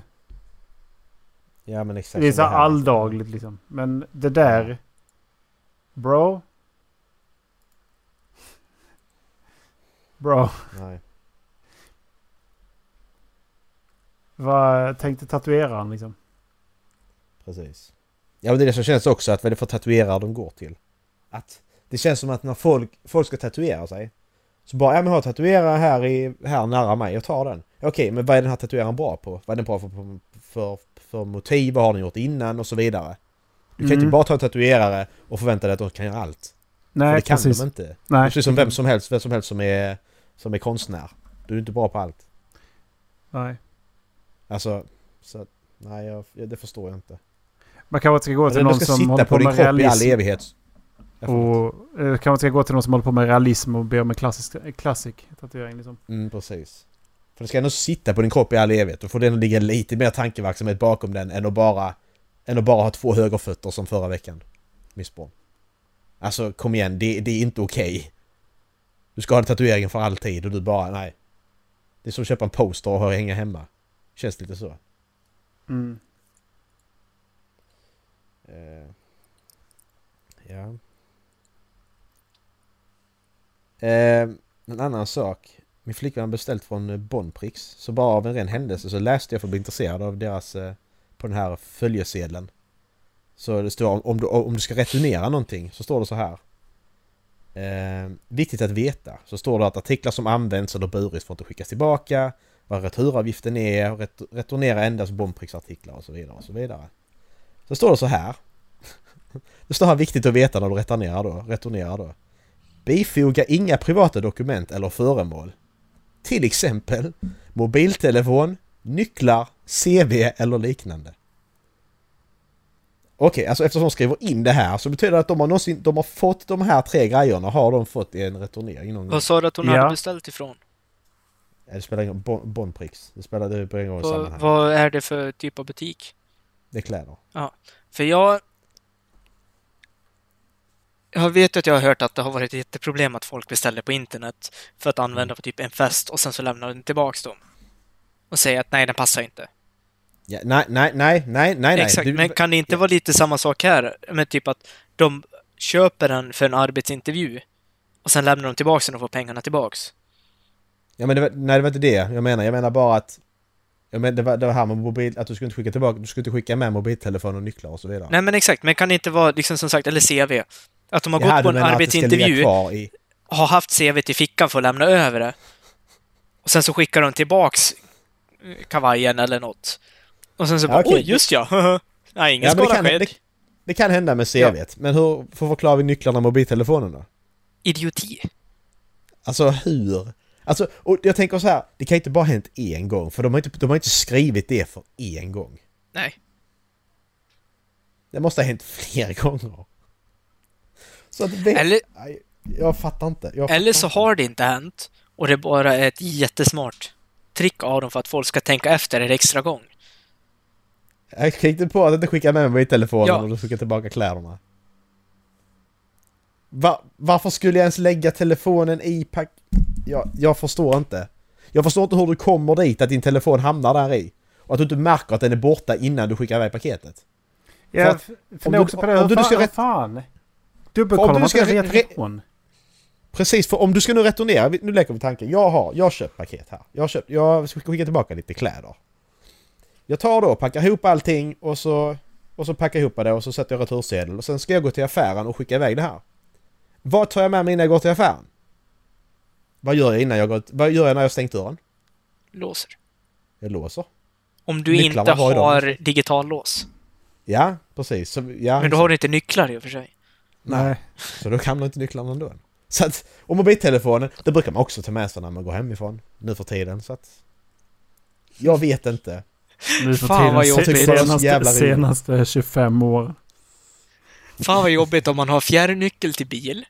Ja men exakt Det är så här. alldagligt liksom. Men det där... Bro. Bro. Nej. Vad tänkte tatueraren liksom? Precis. Ja men det är det som känns också att vad är det för tatuerare de går till? Att det känns som att när folk, folk ska tatuera sig så bara, ja men jag har tatuerare här, i, här nära mig, jag tar den. Okej, men vad är den här tatueraren bra på? Vad är den bra för, för, för, motiv? Vad har den gjort innan? Och så vidare. Du kan Mm. inte bara ta en tatuerare och förvänta dig att de kan göra allt. för Nej, det kan precis. de inte. Nej. precis som vem som helst, vem som helst som är, som är konstnär. Du är inte bra på allt. Nej. Alltså, så nej jag, det förstår jag inte. Man kanske inte ska gå till någon ska som sitta håller på på din med kropp i all realism. evighet. Och eh, kanske inte ska gå till någon som håller på med realism och be om en klassisk, klassik tatuering liksom. Mm, precis. För det ska ändå sitta på din kropp i all evighet. Då får det ändå ligga lite mer tankeverksamhet bakom den än att bara, än att bara ha två högerfötter som förra veckan. Missborn. Alltså kom igen, det, det är inte okej. Du ska ha en tatuering för alltid och du bara, nej. Det är som att köpa en poster och hänga hemma. Känns lite så. Mm. Eh, ja. Eh, en annan sak. Min flickvän har beställt från eh, Bonprix. Så bara av en ren händelse så läste jag för att bli intresserad av deras... Eh, på den här följesedeln. Så det står om, du, om du ska returnera någonting så står det så här. Eh, viktigt att veta. Så står det att artiklar som används eller burits får inte skickas tillbaka. Vad returavgiften är. Ret, returnera endast Bonprix artiklar och så vidare och så vidare. Så står det så här. Det står här viktigt att veta när du returnerar då. Returnerar då. Bifoga inga privata dokument eller föremål. Till exempel mobiltelefon, nycklar, CV eller liknande. Okej, alltså eftersom de skriver in det här så betyder det att de har någonsin, de har fått de här tre grejerna har de fått i en returnering någon gång. Vad sa du att hon Ja. hade beställt ifrån? Ja, Det spelar ingen bon, Bonprix. Det spelar det ingen roll i vad är det för typ av butik? Det är kläder. För jag... Jag vet att jag har hört att det har varit ett jätteproblem att folk beställer på internet för att använda på typ en fest och sen så lämnar de tillbaks dem. Och säger att nej, den passar inte. Ja, nej, nej, nej, nej, nej. Exakt, Du- men kan det inte vara lite samma sak här? Men typ att de köper den för en arbetsintervju och sen lämnar de tillbaks den och får pengarna tillbaks. Ja men det var, nej det var inte det jag menar. Jag menar bara att... Jag menar, det, var, det var här med mobil... Att du skulle inte skicka tillbaka... Du skulle inte skicka med mobiltelefon och nycklar och så vidare. Nej men exakt, men kan det inte vara liksom som sagt, eller CV? Att de har Jaha, gått på en det arbetsintervju, i... har haft CVt i fickan för att lämna över det. Och sen så skickar de tillbaks eh, kavajen eller något. Och sen så Ja, bara, okej. oj just ja! Nej, ingen Ja, men det, skada kan, sked. det, det kan hända med CVt. Men hur får förklarar vi nycklarna och mobiltelefonen då? Idioti. Alltså hur? Alltså, och jag tänker så här. Det kan inte bara hänt en gång. För de har inte, de har inte skrivit det för en gång. Nej. Det måste ha hänt fler gånger. Så att det, Eller, jag fattar inte. Jag eller fattar så inte. har det inte hänt och det bara är ett jättesmart trick av dem för att folk ska tänka efter en extra gång. Jag tänkte på att inte skicka med mig telefonen Ja. och du skickar tillbaka kläderna. Va, varför skulle jag ens lägga telefonen i pack... Jag, jag förstår inte. Jag förstår inte hur du kommer dit att din telefon hamnar där i. Och att du inte märker att den är borta innan du skickar iväg paketet. Ja, För att- om du- också på det. om du ska rätt- fan? Dubbelkollar Om man inte via telefon? Precis, för om du ska nu returnera, nu leker vi tanken. Jag har, jag har köpt paket här. Jag köpt, jag ska skicka tillbaka lite kläder. Jag tar då, packar ihop allting och så, och så packar jag ihop det och så sätter jag retursedel. Och sen ska jag gå till affären och skicka iväg det här. Vad tar jag med mig innan jag går till affären? Vad gör jag innan jag går, vad gör jag när jag stängt dörren? Låser. Jag låser. Om du Nycklarna inte har har digitallås. Ja, precis. Så, ja, Men då har du inte nycklar i och för sig. Nej. Så då hamnar inte nycklarna ändå. Så att, och mobiltelefonen, det brukar man också ta med sig när man går hemifrån nu för tiden. Så att... Jag vet inte. Nu för Fan, vad tiden, jobbigt. är så senaste, senaste 25 år. Fan vad jobbigt om man har fjärrnyckel till bil.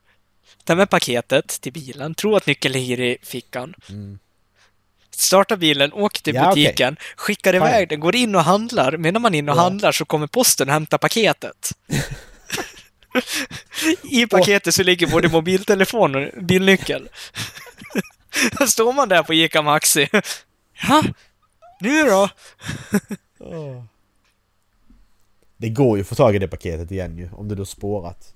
Ta med paketet till bilen, tro att nyckeln ligger i fickan. Mm. Starta bilen, åker till Ja, butiken, skickar Fine. iväg den, går in och handlar. Medan man inne och Ja. handlar så kommer posten och hämtar paketet. I paketet så ligger både mobiltelefon och bilnyckel. Då står man där på Ica Maxi. Ja, nu då? Det går ju att få tag i det paketet igen ju, om det då spårat.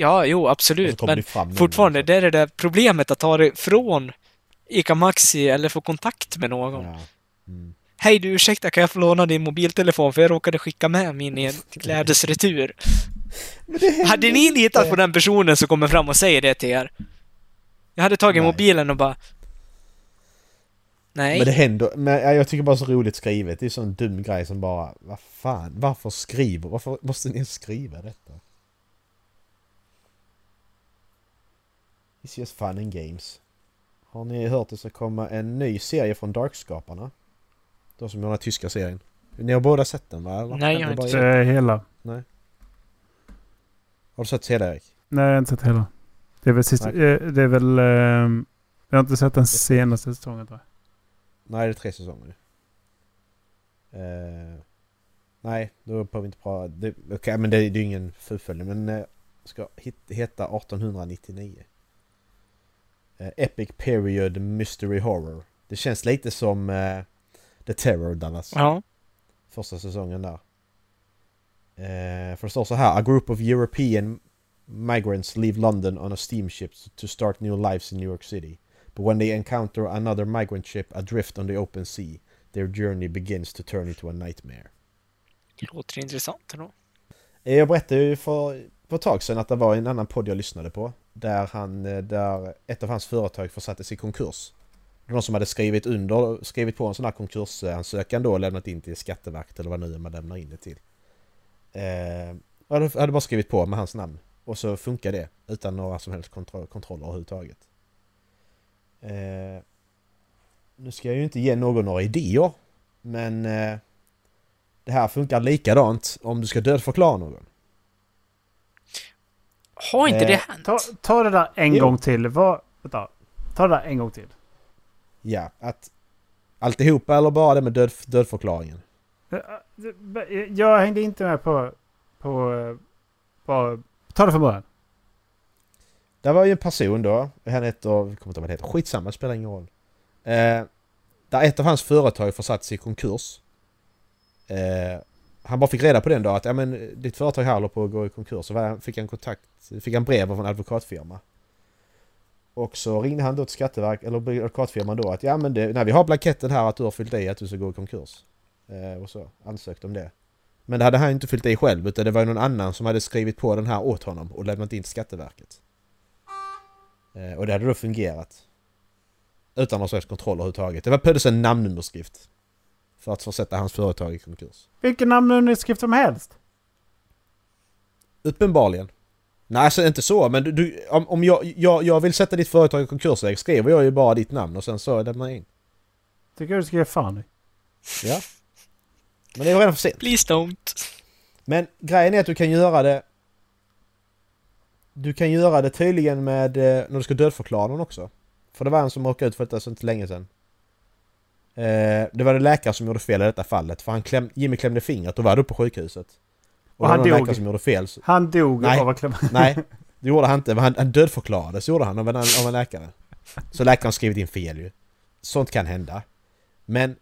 Ja, jo, absolut. kommer Men fortfarande, gång, det är det där problemet att ta det från Ica Maxi eller få kontakt med någon. Ja. Mm. Hej du, ursäkta, kan jag få låna din mobiltelefon för jag råkade skicka med min i en klädesretur. Hade ni litat på den personen som kommer fram och säger det till er? Jag hade tagit Nej. mobilen och bara... Nej. Men det händer, men ja, jag tycker bara så roligt skrivet. Det är sån dum grej som bara, vad fan, varför skriver, varför måste ni skriva detta? It's just fun and games. Har ni hört att det ska komma en ny serie från Dark-skaparna? De som gör den här tyska serien. Ni har båda sett den va? Eller? Nej, jag har inte jag? Det är hela. Har du sett hela Erik? Nej, jag har inte sett hela. Det är väl sista... Nej. eh, Det är väl... ehm, jag har inte sett den senaste säsongen tror jag. Nej, det är tre säsonger nu. Eh, nej, då behöver vi inte prata... Okej, men det, det är ju ingen fullföljning, men eh, ska heta 1899. Eh, Epic Period Mystery Horror. Det känns lite som eh, The Terror Dallas. Ja. Första säsongen där. Eh, för det står så här. A group of European migrants leave London on a steamship to start new lives in New York City. But when they encounter another migrant ship adrift on the open sea, their journey begins to turn into a nightmare. Det låter intressant då. Eh, Jag berättade ju för, för ett tag sedan att det var en annan podd jag lyssnade på. Där, han, eh, där ett av hans företag försattes i konkurs. Det var någon som hade skrivit under, skrivit på en sån här konkursansökan då och lämnat in till Skatteverket eller vad nu man lämnar in det till. Eh, jag hade, hade bara skrivit på med hans namn. Och så funkar det utan några som helst kontro- kontroller överhuvudtaget. Eh, nu ska jag ju inte ge någon några idéer. Men eh, det här funkar likadant om du ska dödförklara någon. Har inte Eh, det hänt? Ta, ta det där en Jo. gång till. Vad, vänta. Ta det där en gång till. Ja, att alltihopa eller bara det med död, dödförklaringen? Eh, Jag hängde inte med på... på, eh, på ta det från början. Det var ju en person då, han heter, jag kommer inte ihåg vad det heter, skitsamma, det spelar ingen roll. Eh, där ett av hans företag försatts i konkurs. Eh, han bara fick reda på den då att ja, men, ditt företag här håller på att gå i konkurs. Så fick han kontakt, fick han brev av en advokatfirma. Och så ringde han då till Skatteverk, eller advokatfirman då att ja men det, nej, vi har blanketten här att du har fyllt i att du ska gå i konkurs. Eh, och så ansökte om det. Men det hade han inte fyllt i själv utan det var någon annan som hade skrivit på den här åt honom och lämnat in till Skatteverket. Eh, och det hade då fungerat. Utan någon slags kontroll överhuvudtaget. Det var plötsligt en namnunderskrift. För att försätta hans företag i konkurs. Vilken namnunderskrift som helst. Uppenbarligen. Nej, alltså inte så, men du, du, om, om jag, jag, jag vill sätta ditt företag i konkurs så skriver jag ju bara ditt namn och sen så lämnar jag in. Tycker du ska ge fan i. Ja. Men det är ju redan för sent. Please don't. Men grejen är att du kan göra det... Du kan göra det tydligen med eh, när du ska dödförklara någon också. För det var en som råkade ut för detta så inte länge sedan. Eh, det var det läkare som gjorde fel i detta fallet. För han kläm, Jimmy klämde fingret och var då på sjukhuset. Och, Och han dog. läkare som gjorde fel. Så, Han dog Nej. av att klämma... nej, det gjorde han inte. Han, han dödförklarades gjorde han av en, av en läkare. Så läkaren skrivit in fel ju. Sånt kan hända. Men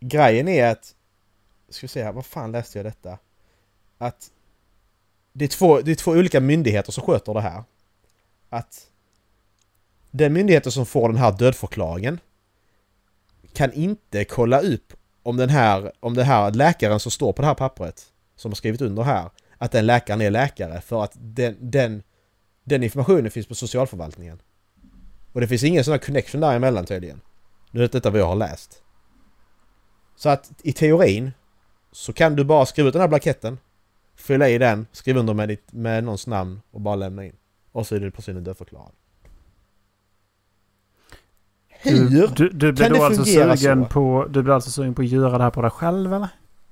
grejen är att... Ska vi se här, vad fan läste jag detta? Att det är, två, det är två olika myndigheter som sköter det här. Att den myndigheten som får den här dödförklaringen kan inte kolla upp om den här, om den här läkaren som står på det här pappret som har skrivit under här att den läkaren är läkare för att den, den, den informationen finns på socialförvaltningen. Och det finns ingen sån här connection däremellan tydligen. Nu är detta vad jag har läst. Så att i teorin så kan du bara skriva ut den här blanketten, fylla i den, skriva under med, ditt, med någons namn och bara lämna in. Och så är det personen dödförklarad. Hur? Du, du, du blir kan det alltså fungera sugen så? på... Du blir alltså sugen på att göra det här på dig själv eller?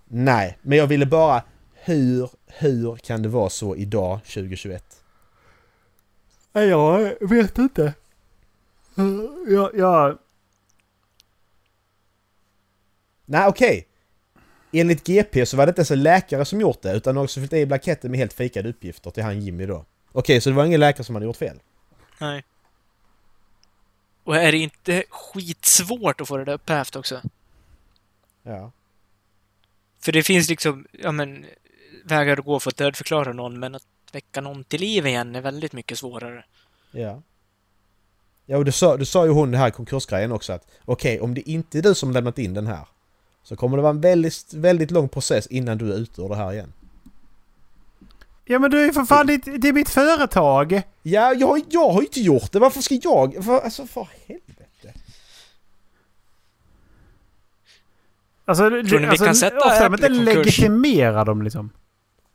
Nej, men jag ville bara hur, hur kan det vara så idag 2021? Nej, jag vet inte. Jag... jag Nej, okej. Enligt GP så var det inte ens en läkare som gjort det utan någon som fyllt i blanketten med helt fejkade uppgifter till han Jimmy då. Okej, så det var ingen läkare som hade gjort fel? Nej. Och är det inte skitsvårt att få det där upphävt också? Ja. För det finns liksom, ja men, vägar att gå för att dödförklara någon, men att väcka någon till liv igen är väldigt mycket svårare. Ja. Ja, och du sa, du sa ju hon det här konkursgrejen också att okej, om det inte är du som lämnat in den här så kommer det vara en väldigt, väldigt lång process innan du är ute ur det här igen. Ja men du är ju för fan... Det, det är mitt företag! Ja, jag, jag har ju inte gjort det. Varför ska jag? För, alltså, för helvete. Alltså, Tror ni vi alltså, kan sätta ofta Apple inte legitimera dem liksom.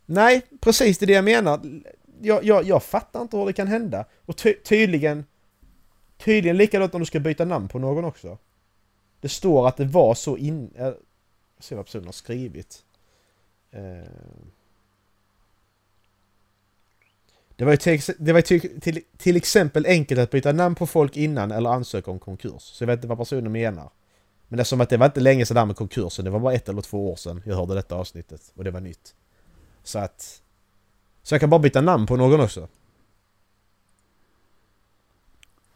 Nej, precis det är det jag menar. Jag, jag, jag fattar inte hur det kan hända. Och ty, tydligen... Tydligen likadant om du ska byta namn på någon också. Det står att det var så in... Jag ser vad personen har skrivit. Eh. Det var ju, till, det var ju till, till, till exempel enkelt att byta namn på folk innan eller ansöka om konkurs. Så jag vet inte vad personen menar. Men det är som att det var inte länge sedan med konkursen. Det var bara ett eller två år sedan jag hörde detta avsnittet. Och det var nytt. Så att... Så jag kan bara byta namn på någon också.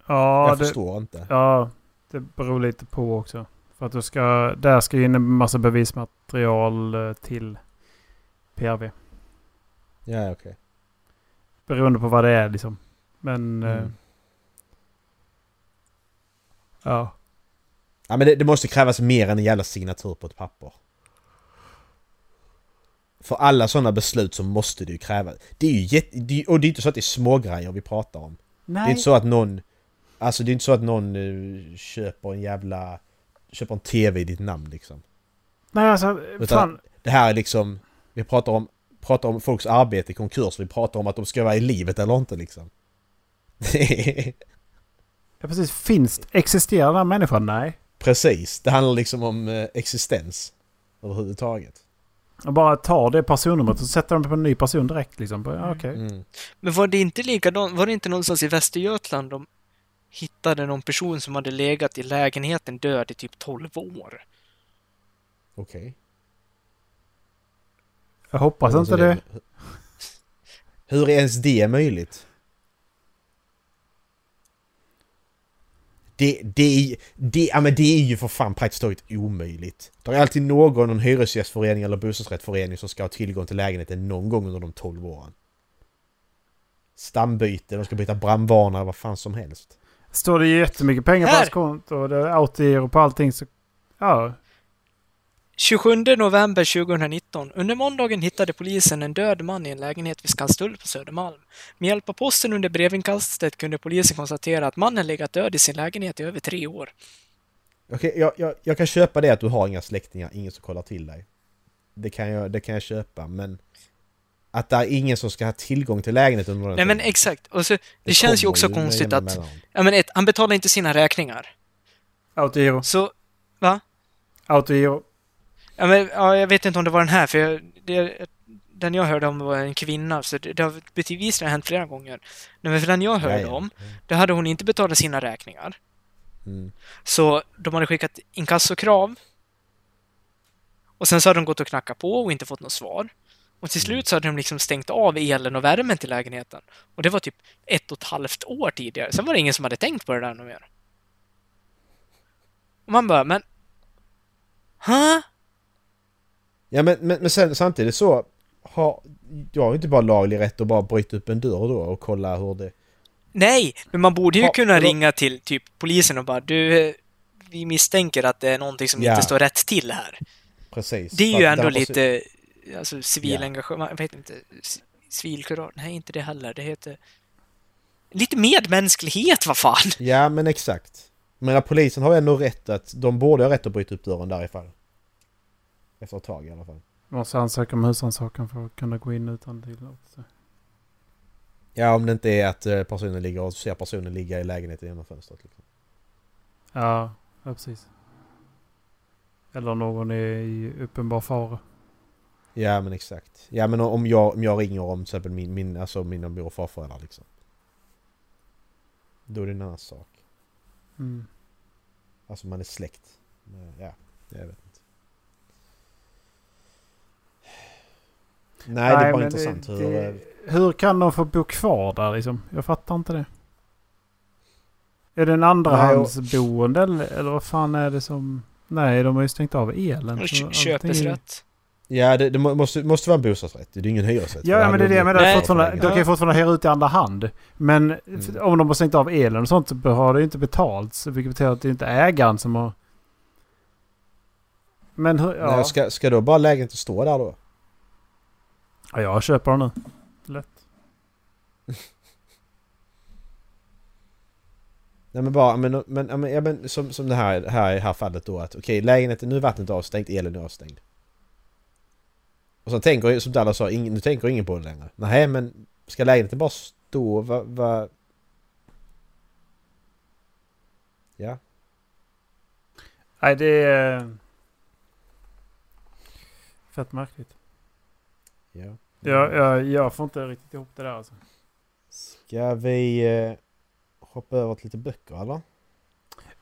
Ja, jag det, förstår inte. ja, det beror lite på också. För att du ska... Där ska in en massa bevismaterial eh, till PRV. Ja, okej. Beroende på vad det är liksom. Men... eh, Mm. Ja. Ja men det, det måste krävas mer än en jävla signatur på ett papper. För alla sådana beslut så måste det ju krävas. Det är ju jätte... Det och det är inte så att det är smågrejer vi pratar om. Det är Nej. inte så att någon... Alltså det är inte så att någon eh, köper en jävla... Köper en TV i ditt namn liksom. Nej alltså, Utan- fan. Det här är liksom... Vi pratar om, pratar om folks arbete i konkurs. Vi pratar om att de ska vara i livet eller inte liksom. Ja, precis. Finns Existerar den här människan? Nej. Precis. Det handlar liksom om eh, existens. överhuvudtaget. Och bara tar det personnumret och sätter dem på en ny person direkt liksom. Ja, okej. Mm. Men var det inte likadant? Var det inte någonstans i Västergötland de hittade någon person som hade legat i lägenheten död i typ 12 år? Okej. Jag hoppas inte det. Hur är ens det möjligt? Det, det, är- det, ja, men det är ju för fan praktiskt taget omöjligt. Det är alltid någon, någon hyresgästförening eller bostadsrättsförening som ska ha tillgång till lägenheten någon gång under de 12 åren. Stambyte, de ska byta brandvarnare, vad fan som helst. Står det jättemycket pengar på hans konto och det är autogiro på allting så... Ja. 27 november 2019. Under måndagen hittade polisen en död man i en lägenhet vid Skanstull på Södermalm. Med hjälp av posten under brevinkastet kunde polisen konstatera att mannen legat död i sin lägenhet i över tre år. Okej, jag, jag, jag kan köpa det att du har inga släktingar, ingen som kollar till dig. Det kan jag, det kan jag köpa, men... Att det är ingen som ska ha tillgång till lägenheten under Nej men tiden. exakt. Och så, det, känns ju också konstigt att... Ja men ett, han betalar inte sina räkningar. Autogiro. Så, va? Autogiro. Ja, men, ja, jag vet inte om det var den här, för jag, det, den jag hörde om var en kvinna, så det, det har bevisligen hänt flera gånger. Nej, men för den jag hörde ja. om, då hade hon inte betalat sina räkningar. Mm. Så de hade skickat inkassokrav. Och sen så hade de gått och knackat på och inte fått något svar. Och till slut så hade de liksom stängt av elen och värmen till lägenheten. Och det var typ ett och ett halvt år tidigare. Sen var det ingen som hade tänkt på det där något mer. Och man bara, men... Huh? Ja men, men, men sen, samtidigt så har jag har ju inte bara laglig rätt att bara bryta upp en dörr då och kolla hur det... Nej, men man borde ju Ha, kunna vadå? ringa till typ polisen och bara du, vi misstänker att det är någonting som Ja. inte står rätt till här. Precis. Det är För ju ändå där lite alltså, civil Ja. jag vet inte, civilkurage, nej inte det heller, det heter lite medmänsklighet, vad fan! Ja men exakt. Men polisen har ändå rätt att... De borde ha rätt att bryta upp dörren därifrån. Efter ett tag i alla fall. Måste ansöka om husrannsakan för att kunna gå in utan tillåtelse. Ja om det inte är att eh, personen ligger och ser personen ligga i lägenheten genom fönstret. Liksom. Ja, ja precis. Eller någon är i uppenbar fara. Ja men exakt. Ja men om jag, om jag ringer om till exempel min, min, alltså mina mor och farföräldrar liksom. Då är det en annan sak. Mm. Alltså man är släkt. Ja, jag vet inte. Nej, det är bara intressant det, hur... eh, det, hur kan de få bo kvar där liksom? Jag fattar inte det. Är det en andrahandsboende eller, eller vad fan är det som... Nej, de har ju stängt av elen. Köpesrätt. Ja, det, det må- måste, måste vara en bostadsrätt. Det är ingen hyresrätt. Ja, men det är det jag menar. De kan ju fortfarande hyra ut i andra hand. Men Mm. om de har stängt av elen och sånt så har det ju inte betalts. Vilket betyder att det inte är ägaren som har... Men hur... Ja, Nej, ska, ska då bara lägenheten stå där då? Ja jag köper den nu. Lätt. Nej men bara, men, men, men, ja, men som, som det här, här i det här fallet då att okej lägenheten, nu är vattnet avstängt, elen är avstängd. Och så tänker, som Dallas sa, ingen, nu tänker ingen på det längre. Nej men ska lägenheten bara stå, vad... Va? Ja. Nej, det är... Fett märkligt. Ja. Jag, jag, jag får inte riktigt ihop det där alltså. Ska vi eh, hoppa över till lite böcker eller?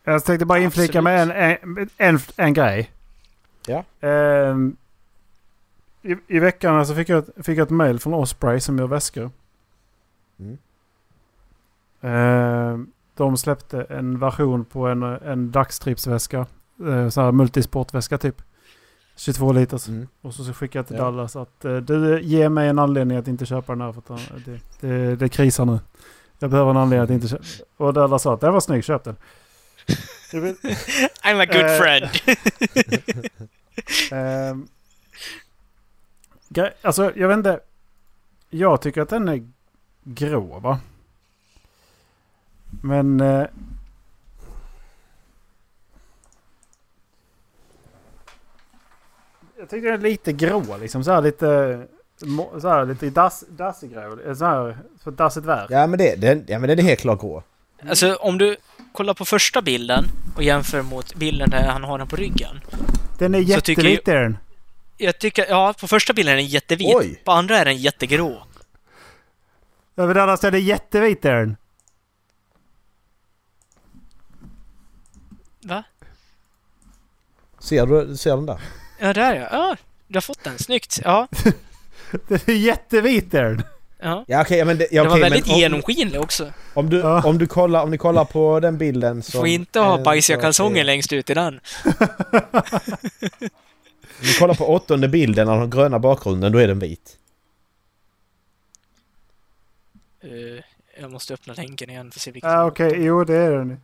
Jag tänkte bara inflika med en, en, en, en grej. Ja. Ehm, i, I veckan så fick jag, ett- fick jag ett mail från Osprey som gör väskor. Mm. Ehm, de släppte en version på en, en dagstripsväska. Uh, så här multisportväska typ. 22 liters. Mm. Och så skickade jag till Ja. Dallas att uh, du ger mig en anledning att inte köpa den här för att det, det, det krisar nu. Jag behöver en anledning att inte köpa. Och Dallas sa att det var snygg, köp den. I'm a good Eh. friend. Gre- alltså, jag vet inte. Jag tycker att den är grå, va? Men... eh, jag tycker den är lite grå, liksom. Så här lite... Så här lite dass, dassig grå. Så här, för dassigt vär. Ja men det, den, ja men den är helt klart grå. Alltså om du kollar på första bilden och jämför mot bilden där han har den på ryggen. Den är tycker jätteliten. Jag tycker, ja, på första bilden är den jättevit. Oj. På andra är den jättegrå. Över den andra är jättevit är den. Va? Ser du ser den där? Ja, där ja. Ja, du har fått den. Snyggt. Ja. Den är jättevit är den. ja. Ja okej men det, ja, Den var okej, väldigt men om, genomskinlig också. om, du, Ja. om, du kollar, om ni kollar på den bilden Du som... får inte ha eh, bajsiga så- kalsonger eh, längst ut i den. Om ni kollar på åttonde bilden av den gröna bakgrunden, då är den vit. Eh, jag måste öppna länken igen för att se vilket Ja okej, jo det är den.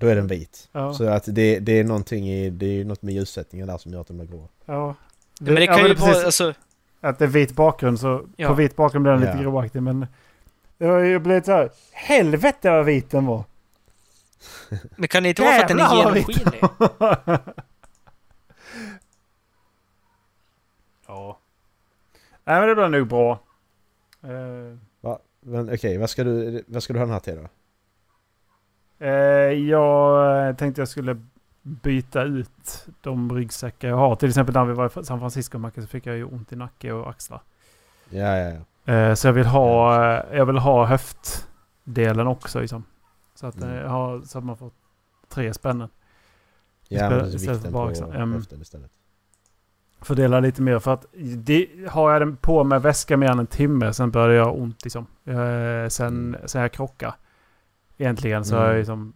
Då är den vit. Ja. Så att det, det är någonting i, det är något med ljussättningen där som gör att den blir grå. ja. Men det ja, kan ju är precis vara, alltså, Att det är vit bakgrund så Ja. på vit bakgrund blir den lite Ja. gråaktig men... Det har ju blivit så här. Helvete vad vit den var! men kan det inte vara för att den är genomskinlig? ja. Nej men det blir nog bra. Eh, Va? Men okej, vad, ska du, vad ska du ha den här till då? Eh, jag tänkte jag skulle byta ut de ryggsäckar jag har. Till exempel när vi var i San Francisco Macke, så fick jag ju ont i nacke och axlar. Ja, ja, ja. Eh, så jag vill ha, eh, jag vill ha höftdelen också liksom. Så att, Mm. eh, jag har, så att man får tre spännen. Ja, Istället- men istället för vikten på höften istället. Fördela lite mer för att det, har jag den på med väska mer än en timme sen började jag ont liksom. Eh, sen, sen jag krockade. Egentligen så har jag Mm. liksom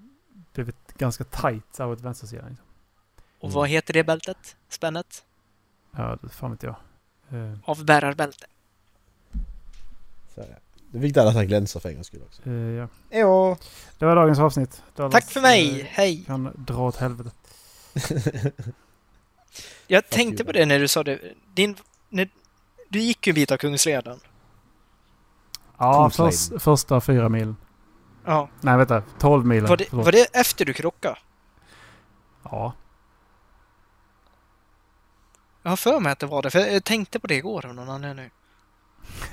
blivit ganska tight åt vänstersidan. Liksom. Och vad heter det bältet? Spännet? Ja, det fan vet jag. Eh, Avbärarbälte. Så, ja. Viktigt att alla har glänser för en gångs skull också. eh, ja. Ja. Det var dagens avsnitt. Dallas, Tack för mig! eh, Hej! kan dra åt helvete. Jag Fuck tänkte you. på det när du sa det. Din, när, du gick ju en bit av Kungsleden. Ja, först, första fyra milen. Ja. Nej, vänta. 12 milen. Var det, förlåt. var det efter du krockade? Ja. Jag har för mig att det var det, för jag tänkte på det igår av någon anledning.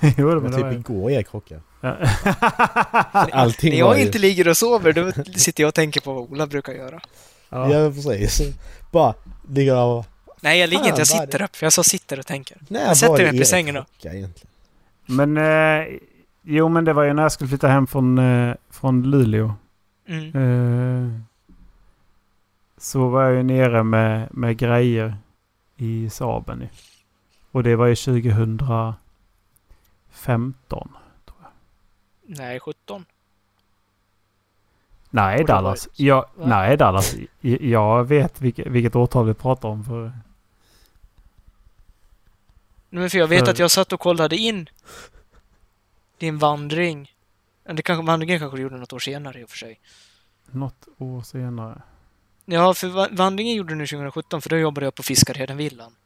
jo, det Men men det typ var igår jag krockade. ja. Allting När var jag ju... inte ligger och sover, då sitter jag och tänker på vad Ola brukar göra. ja. Ja, precis. Bara ligger där och... Nej, jag ligger inte, jag sitter upp. För jag sa sitter och tänker. Nej, Jag sätter var mig det upp i sängen då. Men eh, jo, men det var ju när jag skulle flytta hem från, eh, från Luleå. Mm. Eh, så var jag ju nere med, med grejer i Saaben. Och det var ju 2015. Nej, 17. Nej, Dallas. Jag, Va? nej, Dallas. Jag- Jag vet vilket, vilket årtal vi pratar om. För, Nej, för jag vet För- att jag satt och kollade in din vandring. Det kanske, vandringen kanske du gjorde något år senare i och för sig. något år senare. Ja, för va- vandringen gjorde du nu 2017, för då jobbade jag på Fiskarhedenvillan.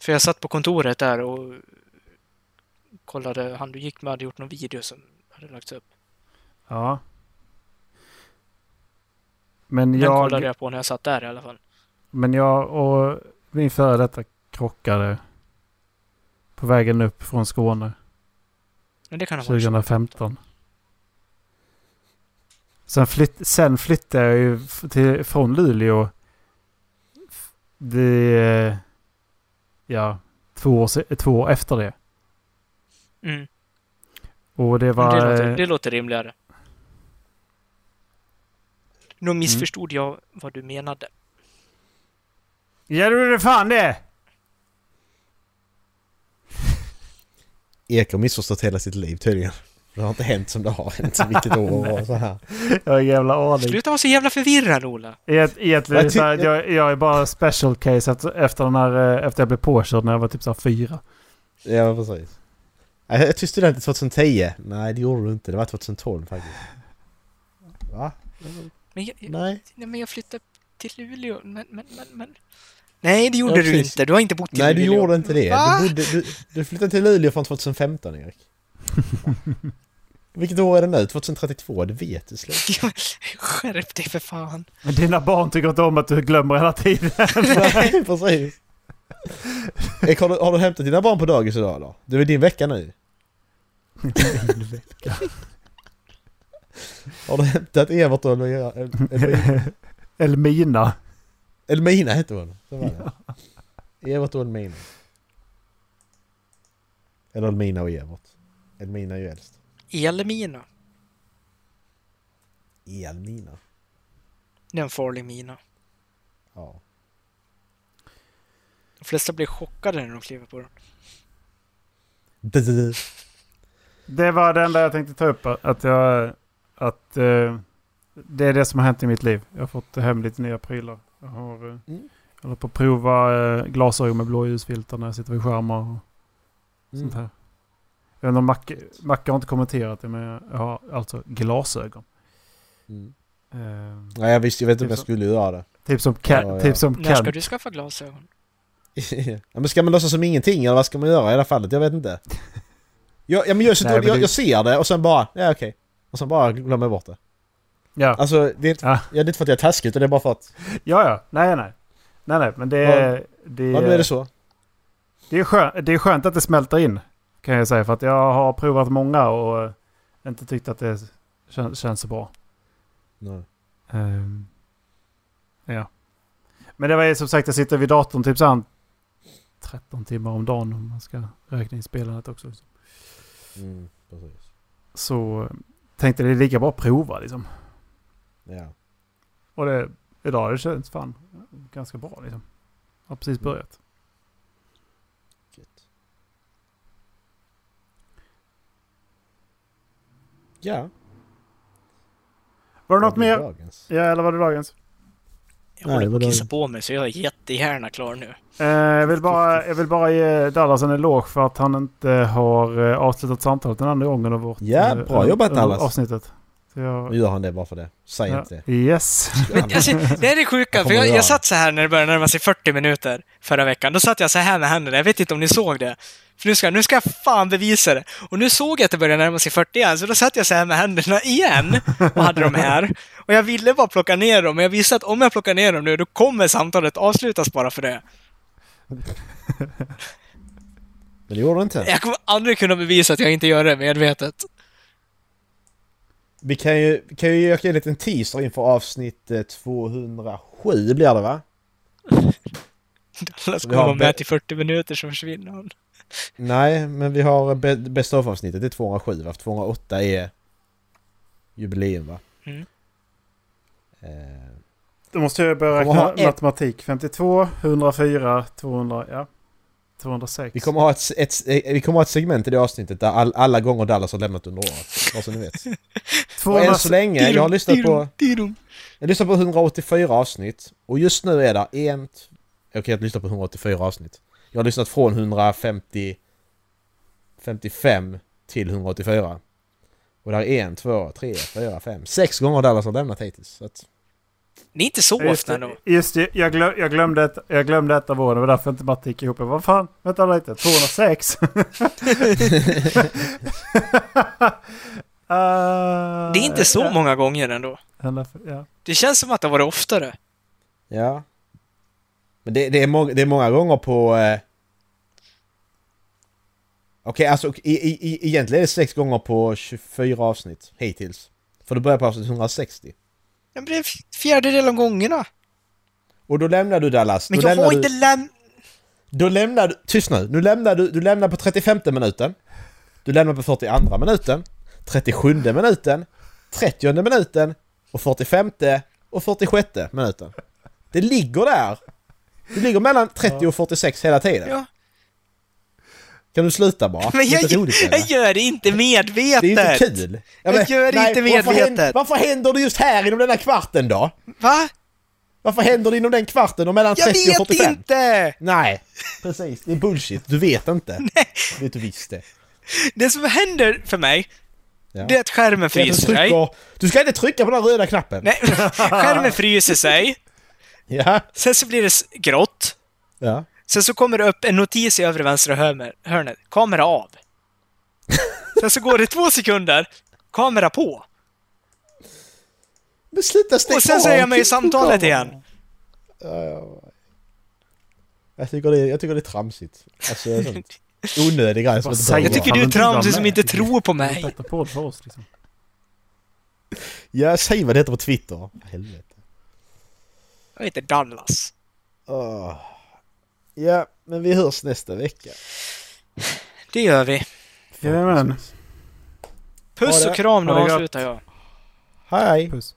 För jag satt på kontoret där och kollade, han du gick med hade gjort någon video som hade lagts upp. Ja. Men Den jag, kollade jag på när jag satt där i alla fall. men jag och min före detta krockade på vägen upp från Skåne Men det kan ha varit 2015. Sen, flytt, sen flyttade jag ju till, från Luleå. Det... Ja, två år, se- två år efter det. Mm. Och det var... det, låter, eh, det låter rimligare. Då Mm. missförstod jag vad du menade. Ja, det gjorde fan det! Erik har missförstått hela sitt liv tydligen. Det har inte hänt som det har hänt. Vilket år och så här. Jag har jävla aning. Sluta vara så jävla förvirrad, Ola! Egent- Egentligen så här, jag, jag är bara special case efter, efter, den här, eh, efter jag blev påkörd när jag var typ så här fyra. Ja, precis. Jag tog studenten 2010. Nej, det gjorde du inte. Det var 2012 faktiskt. Va? Men jag, Nej. nej, men jag flyttade till Luleå. Men, men, men, men. Nej, det gjorde Ja, du precis. inte. Du har inte bott i Nej, du Luleå. gjorde inte det. Va? Du, bodde, du, du flyttade till Luleå från 2015, Erik. Vilket år är det nu? 2032? Det vet du slut. Skärp dig för fan. Men dina barn tycker inte om att du glömmer hela tiden. Nej, precis. Erik, har, du, har du hämtat dina barn på dagis idag eller? Det är din vecka nu. Har du hämtat Evert och El-? Elmina. Elmina hette hon. Så var det. Evert och Elmina. Eller Elmina och Evert. Elmina är ju äldst. Elmina. Elmina? Det är en farlig mina. Ja. De flesta blir chockade när de kliver på den. Det var det enda jag tänkte ta upp. Att jag... Att eh, det är det som har hänt i mitt liv. Jag har fått hem lite nya prylar. Jag har... Eh, Mm. jag håller på att prova eh, glasögon med blåljusfilter när jag sitter vid skärmar och sånt Mm. här. Jag vet inte om Macke, Macke har inte kommenterat det men jag har alltså glasögon. Mm. Eh, Nej jag visste, jag vet inte om jag Typ så. skulle göra det. typ som Cal. Ja, ja. Typ som När Cal. ska du skaffa glasögon? ja, men ska man låtsas som ingenting eller vad ska man göra i det här fallet? Jag vet inte. Jag, ja, men jag, Nej, men jag, det- jag ser det och sen bara, ja okej. Och sen bara glömmer jag bort det. Ja. Alltså det är, inte, Ja. ja, det är inte för att jag är taskig utan det är bara för att... ja, ja. Nej, nej. Nej, nej. Men det är... Det, Ja, nu är det så. Det är, skönt, det är skönt att det smälter in. Kan jag säga. För att jag har provat många och inte tyckt att det kän, känns så bra. Nej. Ehm, ja. Men det var ju som sagt, jag sitter vid datorn typ så här 13 timmar om dagen om man ska räkna in spelandet också. Mm, precis. Så eh, tänkte det är lika bra att prova liksom. Ja. Och det, idag har det känts fan ganska bra liksom. Har precis börjat. Gött. Ja. Var det något mer? dagens. Ja, eller var det dagens? Jag håller på att kissa på mig så jag är jättegärna klar nu. Eh, jag, vill bara, jag vill bara ge Dallas en eloge för att han inte har eh, avslutat samtalet den andra gången av vårt Ja, eh, bra jobbat, Dallas. avsnittet. Så jag, Nu gör han det bara för det. Säg ja, inte det. Yes. Alltså, det är det sjuka, Jag för jag, jag satt så här när det började närma sig 40 minuter förra veckan. Då satt jag så här med händerna. Jag vet inte om ni såg det. För nu ska, nu ska jag fan bevisa det. Och nu såg jag att det började närma sig 40 igen, så då satt jag så här med händerna igen och hade dem här. Och jag ville bara plocka ner dem, men jag visste att om jag plockar ner dem nu, då kommer samtalet avslutas bara för det. Men det gjorde det inte. Jag kommer aldrig kunna bevisa att jag inte gör det medvetet. Vi kan ju, kan ju göra en liten teaser inför avsnitt eh, 207 blir det va? Alla Vi kommer vara med till 40 minuter så försvinner han. Nej, men vi har be- Best of avsnittet, det är 207 va? För 208 är jubileum va? Mm. Eh, Då måste jag börja räkna matematik. 52, 104, 200, ja. 206. vi, kommer ha ett, ett, vi kommer ha ett segment i det avsnittet där all, alla gånger Dallas har lämnat under året. Bara så ni vet. Och 200, än så länge, jag har lyssnat på... Jag lyssnar på 184 avsnitt och just nu är det en... Okej, jag lyssnar på 184 avsnitt. Jag har lyssnat från 150... 55 till 184. Och där är en, två, tre, fyra, fem, sex gånger Dallas har lämnat hittills. Så att, Det är inte så Just ofta det, ändå. just det jag, glöm, jag, glömde ett, jag glömde ett av åren. Det var därför inte matte gick ihop. Jag, Vad fan? Vänta lite. 206? uh, Det är inte så ja. många gånger ändå. Ja. Det känns som att det har varit oftare. ja. Men det, det, är, många, det är många gånger på... Eh... Okej, alltså i, i, i, egentligen är det sex gånger på 24 avsnitt hittills. För det börjar på avsnitt 160. Det blir en fjärdedel av gångerna. Och då lämnar du Dallas. Men då jag du... inte läm... Då lämnar du... Tyst nu. Nu lämnar du... Du lämnar på 35 minuten. Du lämnar på 42 minuten. 37 minuten. 30 minuten. Och 45 och 46 minuten. Det ligger där. Det ligger mellan 30 och 46 hela tiden. Ja. Kan du sluta bara? Men jag, inte längre. jag gör det inte medvetet! Det är inte kul. Ja, Jag gör det inte Varför medvetet. händer, varför händer det just här inom den här kvarten då? Va? Varför händer det inom den kvarten och mellan Jag 30 och vet 45? inte! Nej, precis. Det är bullshit. Du vet inte. Nej. Vet du visst det. Det som händer för mig, Ja. det är att skärmen du, fryser sig. du ska inte trycka på den röda knappen. Nej, skärmen fryser sig. Ja. Sen så blir det grått. ja. Sen så kommer det upp en notis i övre vänstra hörnet. Kamera av. Sen så går det två sekunder. Kamera på. Men sluta stänga Och sen så är jag med i samtalet igen. Jag tycker det är, jag tycker det är tramsigt. Alltså sånt onödig grej som inte Jag tycker du är tramsig som inte tror på mig. för oss liksom. Ja, säg vad det heter på Twitter. Helvete. Jag heter Dallas. Åh. Ja, men vi hörs nästa vecka. Det gör vi. Jajamän. Puss och kram, nu gott. avslutar jag. Hej! Puss.